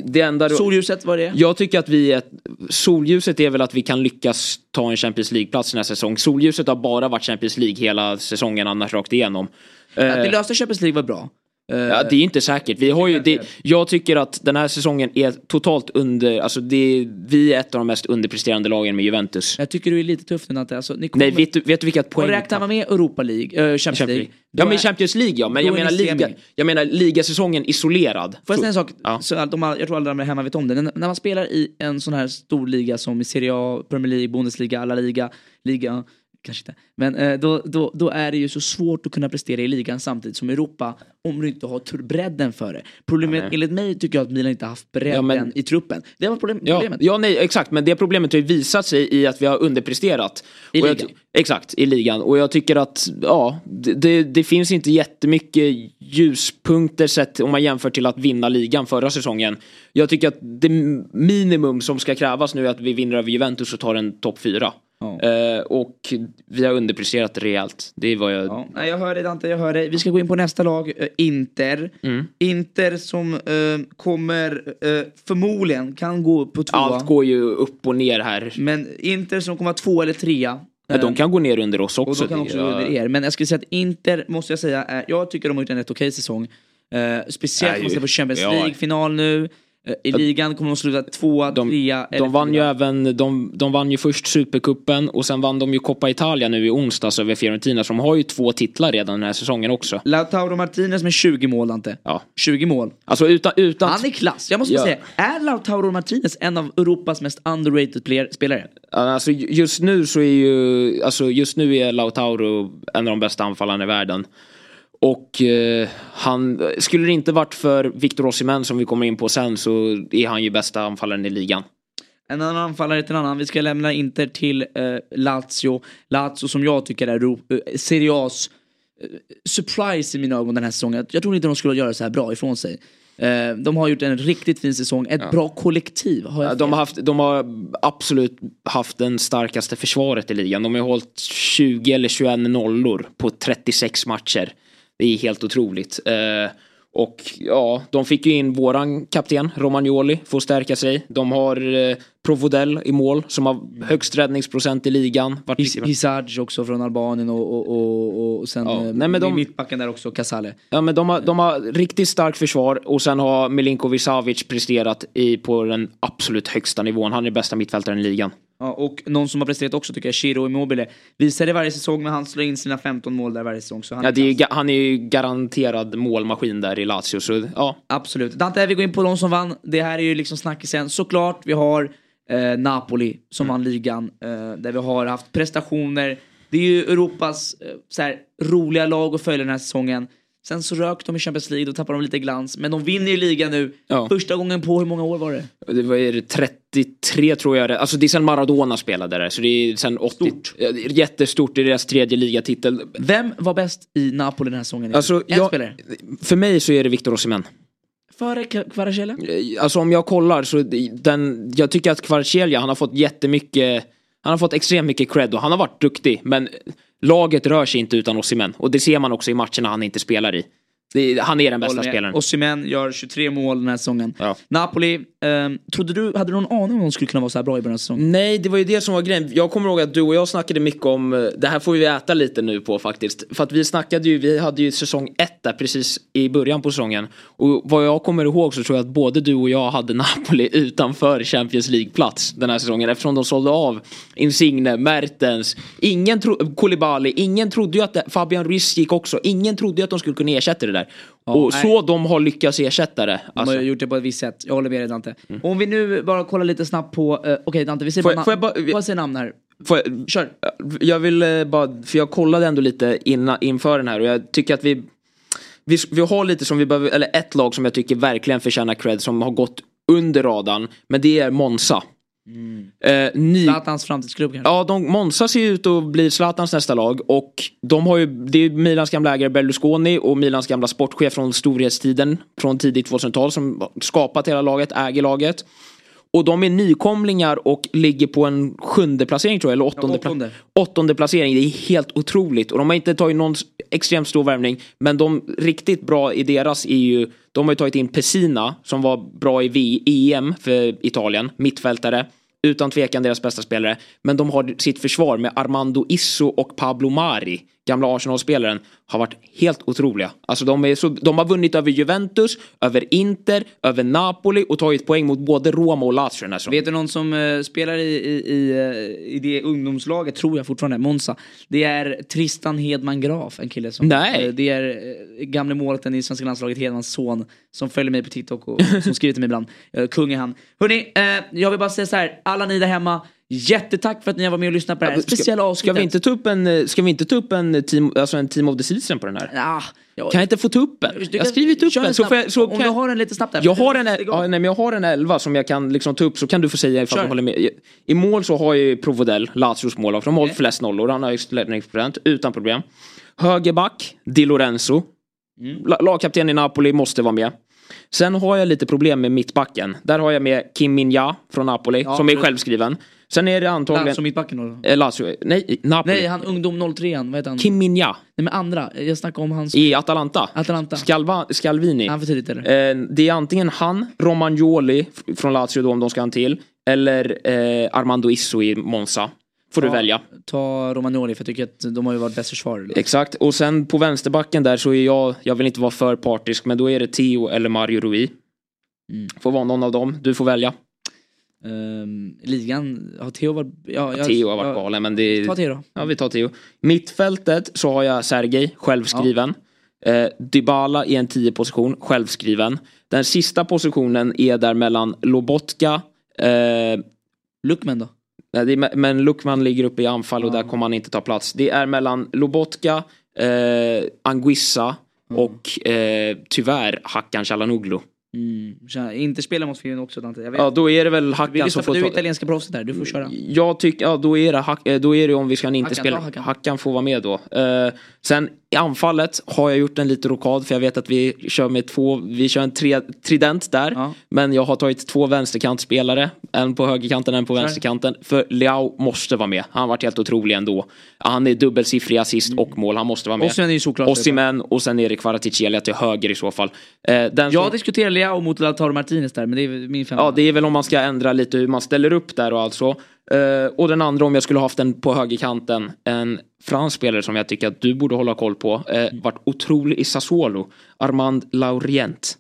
Speaker 5: det enda...
Speaker 3: Solljuset, vad är det?
Speaker 5: Jag tycker att vi är, solljuset är väl att vi kan lyckas ta en Champions League-plats här säsongen. Solljuset har bara varit Champions League hela säsongen annars rakt igenom.
Speaker 3: Att vi
Speaker 5: Eh,
Speaker 3: löste Champions League var bra. Eh,
Speaker 5: Ja, det är inte säkert. Vi har ju, det, jag tycker att den här säsongen är totalt under, alltså det, vi är ett av de mest underpresterande lagen med Juventus.
Speaker 3: Jag tycker du är lite tuff nu Dante. Alltså, ni kommer...
Speaker 5: Nej, vet du, vet du vilka
Speaker 3: Och
Speaker 5: poäng...
Speaker 3: räknar man med Europa League, äh, Champions League.
Speaker 5: Ja men Champions League ja, men jag menar, liga, jag menar ligasäsongen isolerad.
Speaker 3: Får jag säga en sak?
Speaker 5: Ja.
Speaker 3: Så de, jag tror alla där hemma vet om det. När, när man spelar i en sån här stor liga som i Serie A, Premier League, Bundesliga, alla liga, liga, kanske inte. Men eh, då, då, då är det ju så svårt att kunna prestera i ligan samtidigt som Europa om du inte har bredden för det. Problemet,
Speaker 5: nej.
Speaker 3: enligt mig tycker jag att Milan inte haft bredden
Speaker 5: Ja, men-
Speaker 3: i truppen. Det var problem,
Speaker 5: Ja,
Speaker 3: problemet.
Speaker 5: ja, nej, exakt. Men det problemet har ju visat sig i att vi har underpresterat.
Speaker 3: I
Speaker 5: Och jag
Speaker 3: ligan.
Speaker 5: ty- exakt, i ligan. Och jag tycker att, ja, det, det, det finns inte jättemycket ljuspunkter sett om man jämför till att vinna ligan förra säsongen. Jag tycker att det minimum som ska krävas nu är att vi vinner över Juventus och tar en topp fyra.
Speaker 3: Ja.
Speaker 5: Eh, och vi har underpresterat rejält. Det är vad jag...
Speaker 3: Ja, nej, jag hör dig Dante, jag hör dig. Vi ska gå in på nästa lag, eh, Inter.
Speaker 5: Mm.
Speaker 3: Inter som eh, kommer eh, förmodligen kan gå på tvåa.
Speaker 5: Allt går ju upp och ner här.
Speaker 3: Men Inter som kommer vara två eller trea.
Speaker 5: Ja, de kan gå ner under oss
Speaker 3: Och
Speaker 5: också.
Speaker 3: de kan också gå under er. Men jag skulle säga att Inter, måste jag säga, är, jag tycker de har gjort en rätt okej säsong. Eh, speciellt om man ser på Champions. League-final nu. I ligan kommer de sluta tvåa,
Speaker 5: De,
Speaker 3: trea eller
Speaker 5: de vann ju
Speaker 3: fyra.
Speaker 5: även, de, de vann ju först Supercupen och sen vann de ju Coppa Italia nu i onsdags över Fiorentina så de har ju två titlar redan den här säsongen också.
Speaker 3: Lautaro Martinez med 20 mål, Dante.
Speaker 5: Ja.
Speaker 3: 20 mål.
Speaker 5: Alltså utan, utan
Speaker 3: Han är klass. Jag måste
Speaker 5: Ja.
Speaker 3: säga, är Lautaro Martinez en av Europas mest underrated spelare?
Speaker 5: alltså just nu så är ju, alltså just nu är Lautaro en av de bästa anfallarna i världen. Och eh, han, skulle det inte varit för Victor Osimhen som vi kommer in på sen så är han ju bästa anfallaren i ligan.
Speaker 3: En annan anfallare till en annan. Vi ska lämna Inter till eh, Lazio. Lazio som jag tycker är Ro- eh, Serie A's eh, surprise i mina ögon den här säsongen. Jag tror inte de skulle göra så här bra ifrån sig. Eh, de har gjort en riktigt fin säsong. Ett bra kollektiv. Har jag
Speaker 5: Ja, De har, haft, de har absolut haft den starkaste försvaret i ligan. De har hållit 20 eller 21 nollor på 36 matcher. Det är helt otroligt. Eh, och ja, de fick ju in våran kapten Romagnoli för att stärka sig. De har eh, Provodel i mål som har högst räddningsprocent i ligan. Vart
Speaker 3: His- Hisage också från Albanien och, och, och, och sen
Speaker 5: Ja,
Speaker 3: eh,
Speaker 5: nej, men de-
Speaker 3: mittbacken där också, Casale.
Speaker 5: Ja men de har, de har riktigt starkt försvar och sen har Milinkovic Savic presterat i, på den absolut högsta nivån. Han är bästa mittfältaren i ligan.
Speaker 3: Ja, och någon som har presterat också tycker jag, Chiro Immobile. Visar det varje säsong, men han slår in sina 15 mål där varje säsong. Så han,
Speaker 5: ja,
Speaker 3: är
Speaker 5: ju, han är ju garanterad målmaskin där i Lazio. Så, ja.
Speaker 3: Absolut. Dante, vi går in på de som vann. Det här är ju liksom snackisen. Såklart, vi har eh, Napoli som mm. vann ligan. Eh, där vi har haft prestationer. Det är ju Europas eh, så roliga lag att följa den här säsongen. Sen så rök de i Champions League, då tappade de lite glans. Men de vinner ju ligan nu.
Speaker 5: Ja.
Speaker 3: Första gången på hur många år var det?
Speaker 5: Det var 30 83 tror jag det Alltså det är sen Maradona spelade där. Så det är sen 80.
Speaker 3: Stort.
Speaker 5: Jättestort. Det är deras tredje ligatitel.
Speaker 3: Vem var bäst i Napoli den här säsongen?
Speaker 5: Alltså,
Speaker 3: en
Speaker 5: jag,
Speaker 3: spelare?
Speaker 5: För mig så är det Victor Osimhen.
Speaker 3: Före Kvaratskhelia?
Speaker 5: Eh, alltså om jag kollar så den, jag tycker att Kvaratskhelia han har fått jättemycket, han har fått extremt mycket cred och han har varit duktig men laget rör sig inte utan Osimhen och det ser man också i matcherna han inte spelar i. Han är den bästa spelaren.
Speaker 3: Osimhen gör 23 mål den här säsongen.
Speaker 5: Ja.
Speaker 3: Napoli, ehm, trodde du, hade du någon aning om de skulle kunna vara så här bra i början av säsongen?
Speaker 5: Nej, det var ju det som var grejen. Jag kommer ihåg att du och jag snackade mycket om, eh, det här får vi äta lite nu på faktiskt. För att vi snackade ju, vi hade ju säsong ett där precis i början på säsongen. Och vad jag kommer ihåg så tror jag att både du och jag hade Napoli utanför Champions League-plats den här säsongen. Eftersom de sålde av Insigne, Mertens, ingen tro, Koulibaly, ingen trodde ju att det, Fabian Ruiz gick också. Ingen trodde ju att de skulle kunna ersätta det där. Och
Speaker 3: nej.
Speaker 5: så de har lyckats ersätta det.
Speaker 3: De har
Speaker 5: Alltså.
Speaker 3: gjort det på ett visst sätt. Jag håller med dig Dante. Om vi nu bara kollar lite snabbt på... eh, Okej Dante, vi säger
Speaker 5: Får
Speaker 3: bara,
Speaker 5: jag- får jag
Speaker 3: namn.
Speaker 5: bara-
Speaker 3: säga namn här?
Speaker 5: Jag,
Speaker 3: Kör.
Speaker 5: Jag vill eh, bara, för jag kollade ändå lite innan, inför den här och jag tycker att vi vi, vi har lite som vi behöver, eller ett lag som jag tycker verkligen förtjänar cred som har gått under radarn. Men det är Monza. Eh, ny...
Speaker 3: Zlatans framtidsklubb kanske?
Speaker 5: Ja, de, Monza ser ju ut att bli Zlatans nästa lag och de har ju, det är Milans gamla ägare Berlusconi och Milans gamla sportchef från storhetstiden från tidigt 2000-tal som skapat hela laget, äger laget. Och de är nykomlingar och ligger på en sjunde placering tror jag, eller åttonde,
Speaker 3: Ja, åttonde.
Speaker 5: pla- åttonde placering. Det är helt otroligt. Och de har inte tagit någon extremt stor värvning. Men de riktigt bra i deras är ju, de har ju tagit in Pessina som var bra i v- EM för Italien, mittfältare. Utan tvekan deras bästa spelare. Men de har sitt försvar med Armando Isso och Pablo Mari. Gamla Arsenal-spelaren. Har varit helt otroliga. Alltså de, är så, de har vunnit över Juventus, över Inter, över Napoli och tagit poäng mot både Roma och Lazio säsongen.
Speaker 3: Vet du någon som eh, spelar i, i, i, eh, i det ungdomslaget, tror jag fortfarande, Monza. Det är Tristan Hedman Graf, en kille som...
Speaker 5: Nej.
Speaker 3: eh, Det är eh, gamle målvakten i svenska landslaget, Hedmans son, som följer mig på TikTok och som skriver till mig ibland. Eh, Kung är han. Hörni, jag vill bara säga så här, alla ni där hemma, jättetack för att ni har varit med och lyssnat på det här speciella
Speaker 5: ska,
Speaker 3: avsnittet.
Speaker 5: ska vi inte ta upp en, eh, ska vi inte ta upp en team, alltså en team of the season på den här?
Speaker 3: Ah, jag,
Speaker 5: Kan jag inte få ta upp en? Jag har skrivit upp
Speaker 3: kör
Speaker 5: en. Så jag, så
Speaker 3: Om
Speaker 5: kan,
Speaker 3: du har en lite snabbt där.
Speaker 5: jag har en, ja, nej, men jag har en elva som jag kan liksom ta upp så kan du få säga ifall
Speaker 3: Kör.
Speaker 5: du håller med. I mål så har jag ju Provodel, Lazios målvakt, de har hållit flest nollor, han har högst ledningsprocent utan problem. Högerback, Di Lorenzo.
Speaker 3: Mm.
Speaker 5: La- Lagkapten i Napoli måste vara med. Sen har jag lite problem med mittbacken. Där har jag med Kim Min-Ja från Napoli,
Speaker 3: Ja,
Speaker 5: som är självskriven. Sen är det antagligen...
Speaker 3: Lazio mittbacken då?
Speaker 5: Eh, Lazio, nej, Napoli.
Speaker 3: Nej, han ungdom 03 vad heter han?
Speaker 5: Kim Min-Ja
Speaker 3: Nej men andra, jag snackar om hans...
Speaker 5: i Atalanta.
Speaker 3: Atalanta.
Speaker 5: Scalva, Scalvini.
Speaker 3: Han för tidigt eller?
Speaker 5: Eh, det är antingen han, Romagnoli från Lazio då om de ska ha en till. Eller eh, Armando Isso i Monza. Får du
Speaker 3: Ja,
Speaker 5: välja.
Speaker 3: Ta Romagnoli för jag tycker att de har ju varit bäst försvarare.
Speaker 5: Exakt. Och sen på vänsterbacken där så är jag, jag vill inte vara för partisk, men då är det Theo eller Mario Rui.
Speaker 3: Mm.
Speaker 5: Får vara någon av dem. Du får välja.
Speaker 3: Ehm, ligan, har Theo varit... Ja, jag,
Speaker 5: Theo har varit
Speaker 3: ja,
Speaker 5: galen, men det är...
Speaker 3: Ta Theo då.
Speaker 5: Ja, vi tar Theo. Mittfältet så har jag Sergej, självskriven. Eh, Dybala i en 10 position, självskriven. Den sista positionen är där mellan Lobotka, eh,
Speaker 3: Luckman då?
Speaker 5: Nej, är, men Lukman ligger uppe i anfall och där kommer han inte ta plats. Det är mellan Lobotka, eh, Anguissa och eh, tyvärr Hakan Calhanoglu.
Speaker 3: Mm. Tja, Inte spela mot Fioren också Dante.
Speaker 5: Ja, då är det väl
Speaker 3: lyssnar
Speaker 5: som får
Speaker 3: du är
Speaker 5: ta...
Speaker 3: italienska proffset här, du får köra.
Speaker 5: Jag tycker, ja då är det, Hack- eh, då är det om vi ska inte
Speaker 3: Hakan,
Speaker 5: spela.
Speaker 3: ta Hakan.
Speaker 5: Hakan. får vara med då. Eh, sen i anfallet har jag gjort en liten rokad för jag vet att vi kör med två, vi kör en tre, trident där.
Speaker 3: Ja.
Speaker 5: Men jag har tagit två vänsterkantspelare. En på högerkanten, en på
Speaker 3: Kör.
Speaker 5: vänsterkanten. För Leao måste vara med. Han har varit helt otrolig ändå. Han är dubbelsiffrig assist och mål. Han måste vara med.
Speaker 3: Osimhen är ju såklart-
Speaker 5: Osimhen och sen är det Kvaratskhelia till höger i så fall. Eh, den som-
Speaker 3: Jag diskuterar Leao mot Lautaro Martinez där, men det är min femma.
Speaker 5: Ja, det är väl om man ska ändra lite hur man ställer upp där och alltså. Eh, och den andra om jag skulle haft den på högerkanten. En fransk spelare som jag tycker att du borde hålla koll på. Eh, varit otrolig i Sassuolo. Armand Laurient.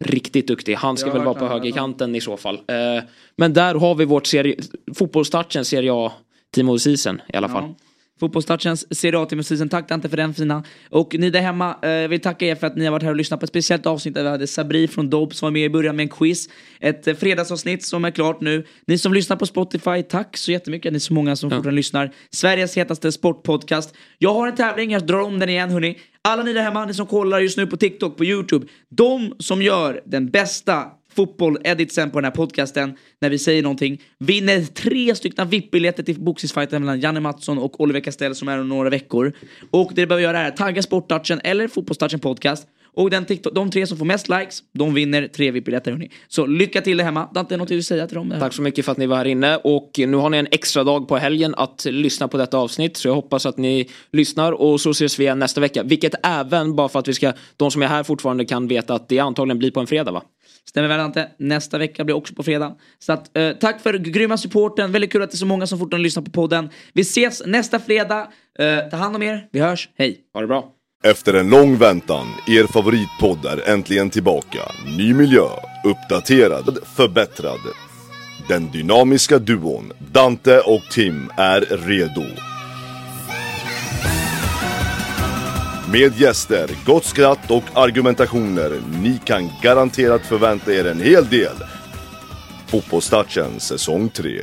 Speaker 5: Riktigt duktig. Han ska
Speaker 3: Mm. Jag
Speaker 5: väl vara på högerkanten i så fall. Eh, men där har vi vårt serie... Fotbollstarten Serie A Team of the Season i alla fall.
Speaker 3: Ja. Fotbollstouchens Serie A Team Tack Dante för den fina. Och ni där hemma, eh, jag vill tacka er för att ni har varit här och lyssnat på ett speciellt avsnitt där vi hade Sabri från Dope som var med i början med en quiz. Ett eh, fredagsavsnitt som är klart nu. Ni som lyssnar på Spotify, tack så jättemycket. Ni är så många som fortfarande lyssnar. Sveriges hetaste sportpodcast. Jag har en tävling, jag drar om den igen hörni. Alla ni där hemma, ni som kollar just nu på TikTok, på YouTube. De som gör den bästa fotboll-editsen på den här podcasten när vi säger någonting vinner tre stycken VIP-biljetter till boxningsfighten mellan Janne Mattsson och Oliver Castell som är om några veckor. Och det du behöver göra är att tagga Sporttouchen eller Fotbollstouchen podcast och den TikTok, de tre som får mest likes, de vinner tre VIP-biljetter hörni. Så lycka till där hemma. Dante, något du vill säga till dem?
Speaker 5: Tack så mycket för att ni var här inne och nu har ni en extra dag på helgen att lyssna på detta avsnitt så jag hoppas att ni lyssnar och så ses vi igen nästa vecka. Vilket även, bara för att vi ska, de som är här fortfarande kan veta att det antagligen blir på en fredag va?
Speaker 3: Stämmer väl Ante? Nästa vecka blir också på fredag. Så att, eh, tack för grymma supporten. Väldigt kul att det är så många som fortfarande lyssnar på podden. Vi ses nästa fredag. Eh, ta hand om er. Vi hörs. Hej!
Speaker 5: Ha det bra.
Speaker 2: Efter en lång väntan, er favoritpodd är äntligen tillbaka. Ny miljö, uppdaterad, förbättrad. Den dynamiska duon Dante och Tim är redo. Med gäster, gott skratt och argumentationer. Ni kan garanterat förvänta er en hel del. Fotbollstouchen säsong 3.